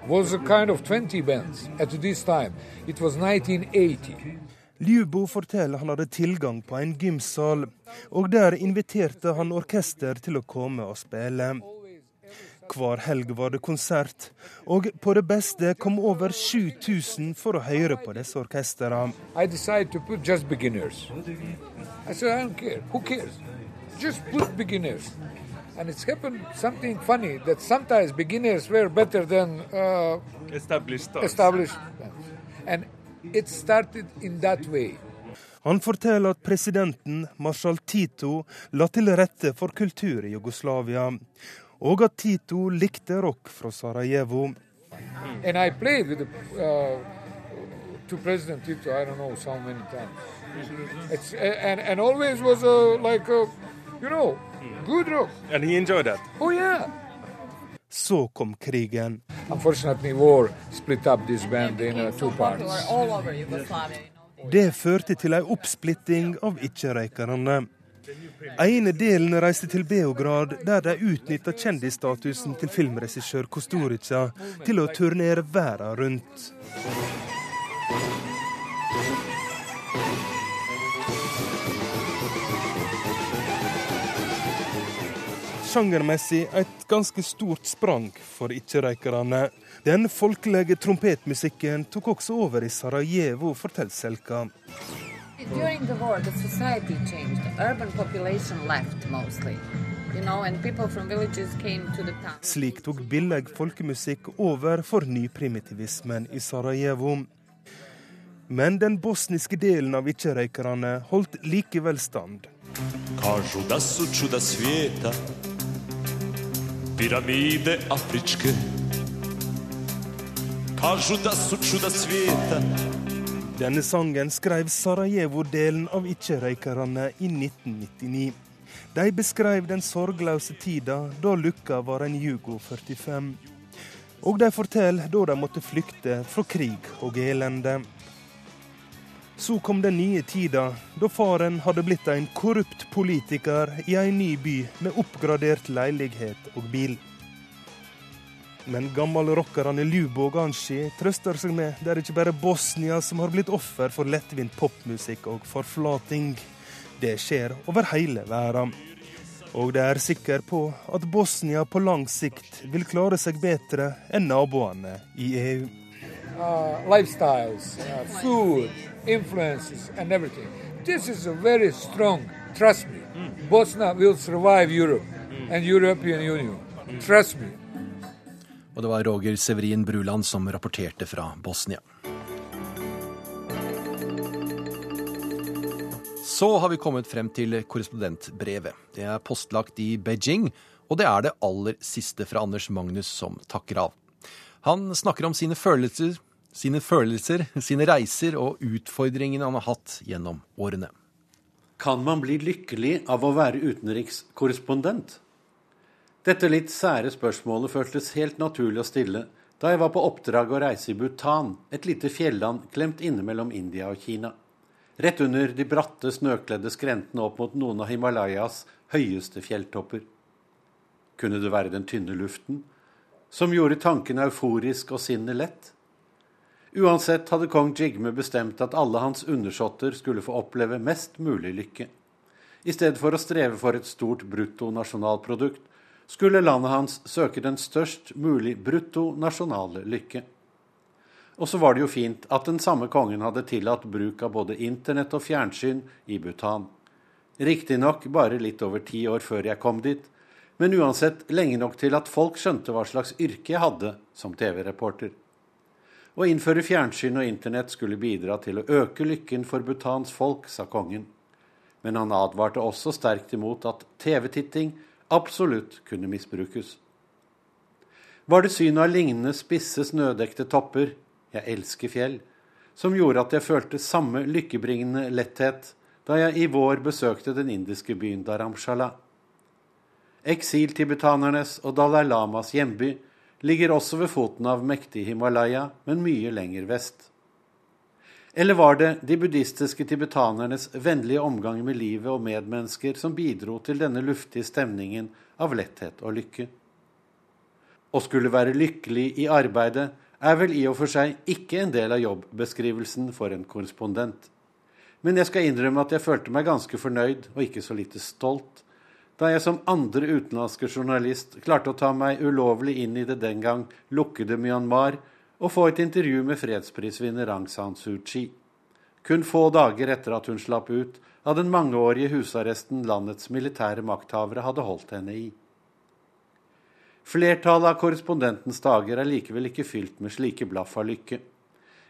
[SPEAKER 16] Was a kind of 20 bands at this time. It was 1980.
[SPEAKER 5] Ljubo forteller han hadde tilgang på en gymsal, og der inviterte han orkester til å komme og spille. Hver helg var det konsert, og på det beste kom over 7000 for å høre på disse orkestrene.
[SPEAKER 16] I decided to put just beginners. I said, I don't care. Who cares? Just put beginners. And it's happened something funny that sometimes beginners were better than uh,
[SPEAKER 19] Established stars.
[SPEAKER 16] established. And it started in that way.
[SPEAKER 5] Han forteller at presidenten, marsjal Tito, la til rette for kultur i Jugoslavia, og at Tito likte rock fra Sarajevo.
[SPEAKER 16] And I played with the, uh, to President Tito, I don't know so many times. It's, and, and always was a, like a, you know, good rock.
[SPEAKER 5] And he enjoyed that?
[SPEAKER 16] Oh yeah.
[SPEAKER 5] Så kom krigen.
[SPEAKER 16] Unfortunately, war split up this band in uh, two parts.
[SPEAKER 5] Det førte til ei oppsplitting av ikke-røykerne. ene delen reiste til Beograd, der de utnytta kjendisstatusen til filmregissør Kosturica til å turnere verden rundt. Sjangermessig et ganske stort sprang for ikke-røykerne. Den folkelige trompetmusikken tok også over i Sarajevo, forteller Selka.
[SPEAKER 18] During the war, the society changed. Urban population left mostly. You know, and people from villages came to the town.
[SPEAKER 5] Slik tok billig folkemusikk over for nyprimitivismen i Sarajevo. Men den bosniske delen av ikke-røykerne holdt likevel stand.
[SPEAKER 19] Kažu da su čuda svijeta Piramide afričke Kažu da su čuda svijeta
[SPEAKER 5] Denne sangen skrev Sarajevo-delen av ikke-røykerne i 1999. De beskrev den sorgløse tida da Lukka var en Jugo 45. Og de forteller da de måtte flykte fra krig og elende. Så kom den nye tida, da faren hadde blitt en korrupt politiker i en ny by med oppgradert leilighet og bil. Men gammelrockerne Lubo og Ganshi trøster seg med det er ikke bare Bosnia som har blitt offer for lettvint popmusikk og forflating. Det skjer over hele verden. Og de er sikre på at Bosnia på lang sikt vil klare seg bedre enn naboene i EU.
[SPEAKER 16] Uh, lifestyles, uh, food, influences, and everything. This is a very strong, trust me. Bosnia will survive Europe and European Union. Trust me.
[SPEAKER 2] Og det var Roger Severin Bruland som rapporterte fra Bosnia. Så har vi kommet frem til korrespondentbrevet. Det er postlagt i Beijing, og det er det aller siste fra Anders Magnus som takker av. Han snakker om sine følelser, sine følelser, sine reiser og utfordringene han har hatt gjennom årene.
[SPEAKER 20] Kan man bli lykkelig av å være utenrikskorrespondent? Dette litt sære spørsmålet føltes helt naturlig å stille da jeg var på oppdrag å reise i Bhutan, et lite fjelland klemt inne mellom India og Kina. Rett under de bratte, snøkledde skrentene opp mot noen av Himalayas høyeste fjelltopper. Kunne det være den tynne luften, som gjorde tanken euforisk og sinnet lett? Uansett hadde kong Jigme bestemt at alle hans undersåtter skulle få oppleve mest mulig lykke. I stedet for å streve for et stort bruttonasjonalprodukt, skulle landet hans søke den størst mulig bruttonasjonale lykke. Og så var det jo fint at den samme kongen hadde tillatt bruk av både internett og fjernsyn i Bhutan. Riktignok bare litt over ti år før jeg kom dit, men uansett lenge nok til at folk skjønte hva slags yrke jeg hadde som TV-reporter. Å innføre fjernsyn og internett skulle bidra til å øke lykken for Bhutans folk, sa kongen. Men han advarte også sterkt imot at TV-titting absolutt kunne misbrukes. Var det synet av lignende spisse, snødekte topper, jeg elsker fjell, som gjorde at jeg følte samme lykkebringende letthet da jeg i vår besøkte den indiske byen Dharamshala. Eksiltibetanernes og Dalai Lamas hjemby ligger også ved foten av mektig Himalaya, men mye lenger vest. Eller var det de buddhistiske tibetanernes vennlige omgang med livet og medmennesker som bidro til denne luftige stemningen av letthet og lykke? Å skulle være lykkelig i arbeidet er vel i og for seg ikke en del av jobbbeskrivelsen for en korrespondent. Men jeg skal innrømme at jeg følte meg ganske fornøyd, og ikke så lite stolt, da jeg som andre utenlandske journalist klarte å ta meg ulovlig inn i det den gang lukkede Myanmar og få et intervju med fredsprisvinner Aung San Suu Kyi. Kun få dager etter at hun slapp ut av den mangeårige husarresten landets militære makthavere hadde holdt henne i. Flertallet av korrespondentens dager er likevel ikke fylt med slike blaff av lykke.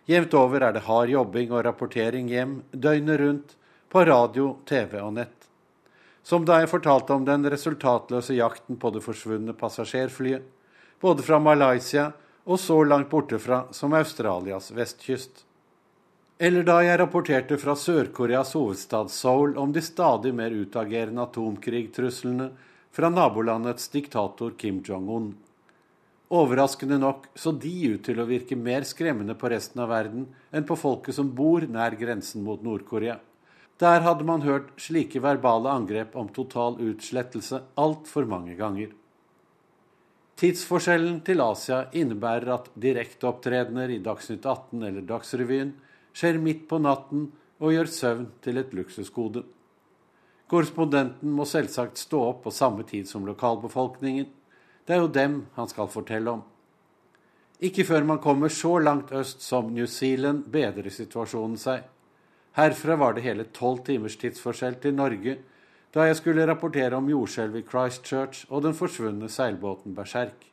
[SPEAKER 20] Jevnt over er det hard jobbing og rapportering hjem døgnet rundt, på radio, TV og nett. Som da jeg fortalte om den resultatløse jakten på det forsvunne passasjerflyet, både fra Malaysia og så langt borte fra som Australias vestkyst. Eller da jeg rapporterte fra Sør-Koreas hovedstad Seoul om de stadig mer utagerende atomkrigtruslene fra nabolandets diktator Kim Jong-un. Overraskende nok så de ut til å virke mer skremmende på resten av verden enn på folket som bor nær grensen mot Nord-Korea. Der hadde man hørt slike verbale angrep om total utslettelse altfor mange ganger. Tidsforskjellen til Asia innebærer at direkteopptredener i Dagsnytt 18 eller Dagsrevyen skjer midt på natten og gjør søvn til et luksusgode. Korrespondenten må selvsagt stå opp på samme tid som lokalbefolkningen. Det er jo dem han skal fortelle om. Ikke før man kommer så langt øst som New Zealand, bedrer situasjonen seg. Herfra var det hele tolv timers tidsforskjell til Norge da jeg skulle rapportere om jordskjelvet i Christchurch og den forsvunne seilbåten Berserk.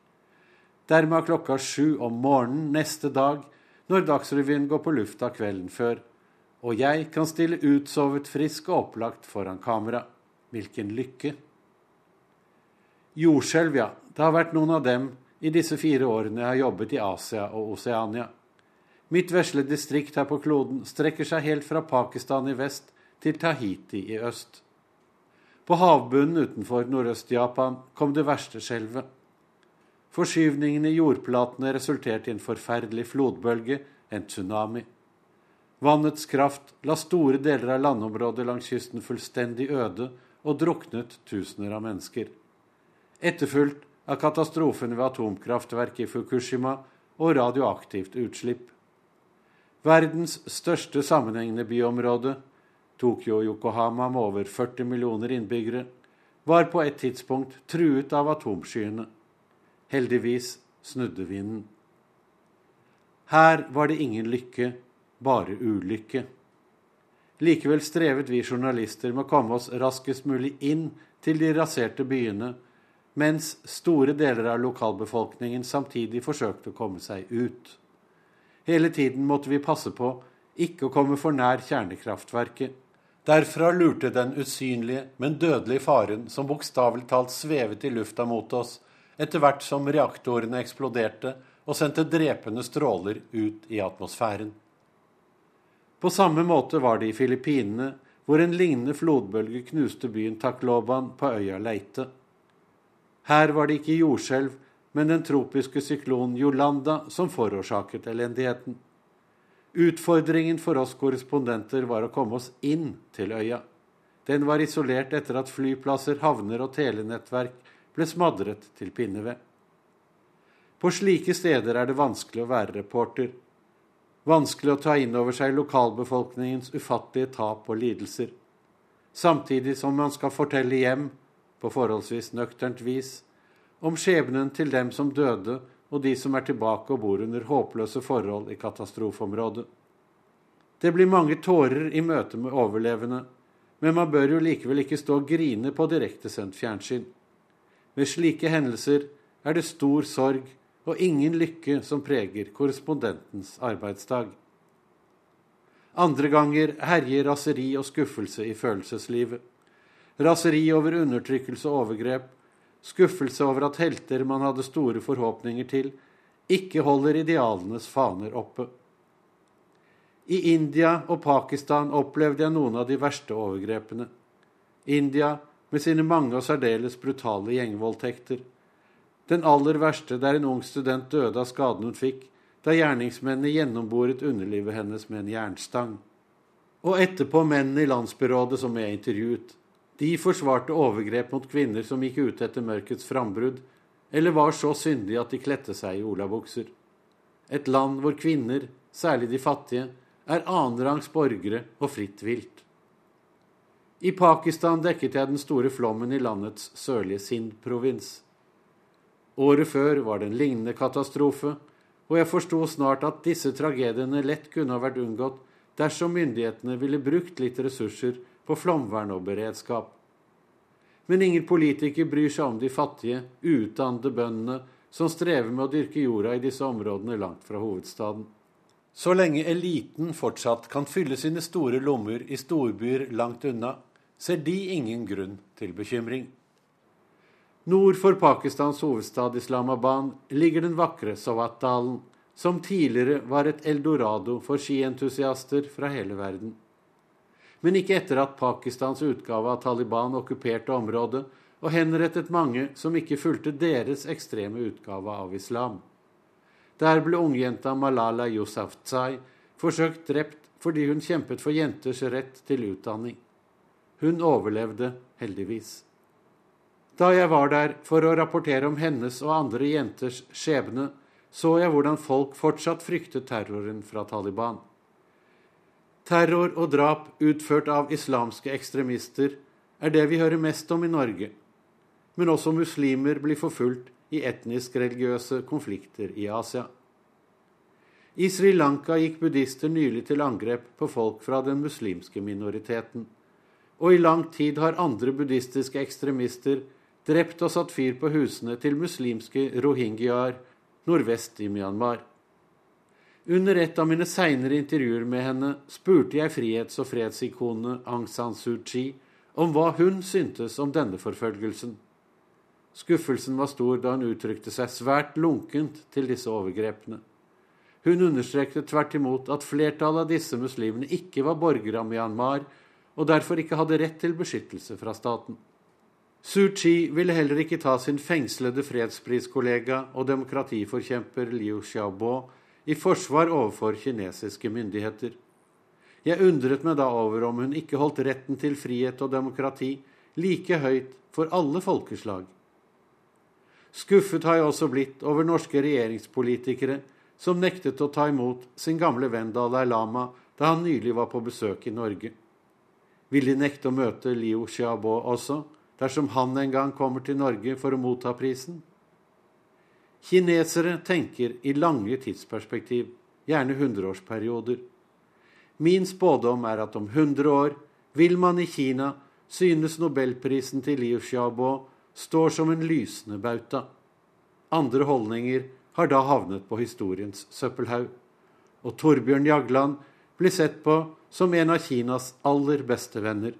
[SPEAKER 20] Dermed er klokka sju om morgenen neste dag, når Dagsrevyen går på lufta kvelden før, og jeg kan stille utsovet frisk og opplagt foran kamera. Hvilken lykke! Jordskjelv, ja. Det har vært noen av dem i disse fire årene jeg har jobbet i Asia og Oseania. Mitt vesle distrikt her på kloden strekker seg helt fra Pakistan i vest til Tahiti i øst. På havbunnen utenfor Nordøst-Japan kom det verste skjelvet. Forskyvningen i jordplatene resulterte i en forferdelig flodbølge, en tsunami. Vannets kraft la store deler av landområdet langs kysten fullstendig øde og druknet tusener av mennesker. Etterfulgt av katastrofen ved atomkraftverket i Fukushima og radioaktivt utslipp. Verdens største sammenhengende byområde, Tokyo og Yokohama med over 40 millioner innbyggere, var på et tidspunkt truet av atomskyene. Heldigvis snudde vinden. Her var det ingen lykke, bare ulykke. Likevel strevet vi journalister med å komme oss raskest mulig inn til de raserte byene, mens store deler av lokalbefolkningen samtidig forsøkte å komme seg ut. Hele tiden måtte vi passe på ikke å komme for nær kjernekraftverket. Derfra lurte den usynlige, men dødelige faren som bokstavelig talt svevet i lufta mot oss, etter hvert som reaktorene eksploderte og sendte drepende stråler ut i atmosfæren. På samme måte var det i Filippinene, hvor en lignende flodbølge knuste byen Takloban på øya Leite. Her var det ikke jordskjelv, men den tropiske syklonen Yolanda som forårsaket elendigheten. Utfordringen for oss korrespondenter var å komme oss inn til øya. Den var isolert etter at flyplasser, havner og telenettverk ble smadret til pinneved. På slike steder er det vanskelig å være reporter. Vanskelig å ta inn over seg lokalbefolkningens ufattelige tap og lidelser. Samtidig som man skal fortelle hjem, på forholdsvis nøkternt vis, om skjebnen til dem som døde, og de som er tilbake og bor under håpløse forhold i katastrofeområdet. Det blir mange tårer i møte med overlevende, men man bør jo likevel ikke stå og grine på direktesendt fjernsyn. Ved slike hendelser er det stor sorg og ingen lykke som preger korrespondentens arbeidsdag. Andre ganger herjer raseri og skuffelse i følelseslivet. Raseri over undertrykkelse og overgrep, skuffelse over at helter man hadde store forhåpninger til, ikke holder idealenes faner oppe. I India og Pakistan opplevde jeg noen av de verste overgrepene. India med sine mange og særdeles brutale gjengvoldtekter. Den aller verste der en ung student døde av skaden hun fikk da gjerningsmennene gjennomboret underlivet hennes med en jernstang. Og etterpå mennene i landsbyrådet som jeg intervjuet. De forsvarte overgrep mot kvinner som gikk ute etter mørkets frambrudd, eller var så syndige at de kledde seg i olabukser. Et land hvor kvinner, særlig de fattige, er annenrangs borgere og fritt vilt. I Pakistan dekket jeg den store flommen i landets sørlige Sindh-provins. Året før var det en lignende katastrofe, og jeg forsto snart at disse tragediene lett kunne ha vært unngått dersom myndighetene ville brukt litt ressurser på flomvern og beredskap. Men ingen politiker bryr seg om de fattige, uutdannede bøndene som strever med å dyrke jorda i disse områdene langt fra hovedstaden. Så lenge eliten fortsatt kan fylle sine store lommer i storbyer langt unna, ser de ingen grunn til bekymring. Nord for Pakistans hovedstad Islamabad ligger den vakre Sawat-dalen, som tidligere var et eldorado for skientusiaster fra hele verden. Men ikke etter at Pakistans utgave av Taliban okkuperte området og henrettet mange som ikke fulgte deres ekstreme utgave av islam. Der ble ungjenta Malala Yousafzai forsøkt drept fordi hun kjempet for jenters rett til utdanning. Hun overlevde heldigvis. Da jeg var der for å rapportere om hennes og andre jenters skjebne, så jeg hvordan folk fortsatt fryktet terroren fra Taliban. Terror og drap utført av islamske ekstremister er det vi hører mest om i Norge, men også muslimer blir forfulgt i etnisk-religiøse konflikter i Asia. I Sri Lanka gikk buddhister nylig til angrep på folk fra den muslimske minoriteten, og i lang tid har andre buddhistiske ekstremister drept og satt fyr på husene til muslimske rohingyaer nordvest i Myanmar. Under et av mine seinere intervjuer med henne spurte jeg frihets- og fredsikone Aung San Suu Kyi om hva hun syntes om denne forfølgelsen. Skuffelsen var stor da hun uttrykte seg svært lunkent til disse overgrepene. Hun understreket tvert imot at flertallet av disse muslimene ikke var borgere av Myanmar, og derfor ikke hadde rett til beskyttelse fra staten. Suu Kyi ville heller ikke ta sin fengslede fredspriskollega og demokratiforkjemper Liu Xiaobo i forsvar overfor kinesiske myndigheter. Jeg undret meg da over om hun ikke holdt retten til frihet og demokrati like høyt for alle folkeslag. Skuffet har jeg også blitt over norske regjeringspolitikere som nektet å ta imot sin gamle venn Dalai Lama da han nylig var på besøk i Norge. Vil de nekte å møte Liu Xiaobo også, dersom han en gang kommer til Norge for å motta prisen? Kinesere tenker i lange tidsperspektiv, gjerne hundreårsperioder. Min spådom er at om hundre år vil man i Kina synes nobelprisen til Liu Xiaobo står som en lysende bauta. Andre holdninger har da havnet på historiens søppelhaug. Og Torbjørn Jagland blir sett på som en av Kinas aller beste venner.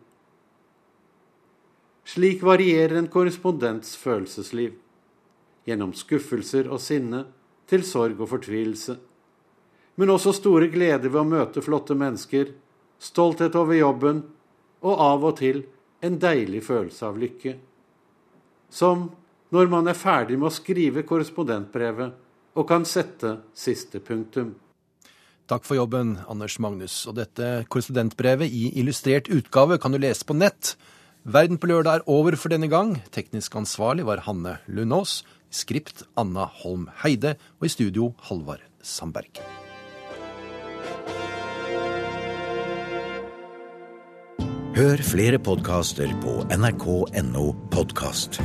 [SPEAKER 20] Slik varierer en korrespondents følelsesliv gjennom skuffelser og sinne til sorg og fortvilelse. Men også store gleder ved å møte flotte mennesker, stolthet over jobben og av og til en deilig følelse av lykke. Som når man er ferdig med å skrive korrespondentbrevet og kan sette siste punktum.
[SPEAKER 2] Takk for jobben, Anders Magnus. Og dette korrespondentbrevet i illustrert utgave kan du lese på nett. Verden på lørdag er over for denne gang. Teknisk ansvarlig var Hanne Lundås. Skript Anna Holm Heide. Og i studio Halvard Sandberg.
[SPEAKER 21] Hør flere podkaster på nrk.no podkast.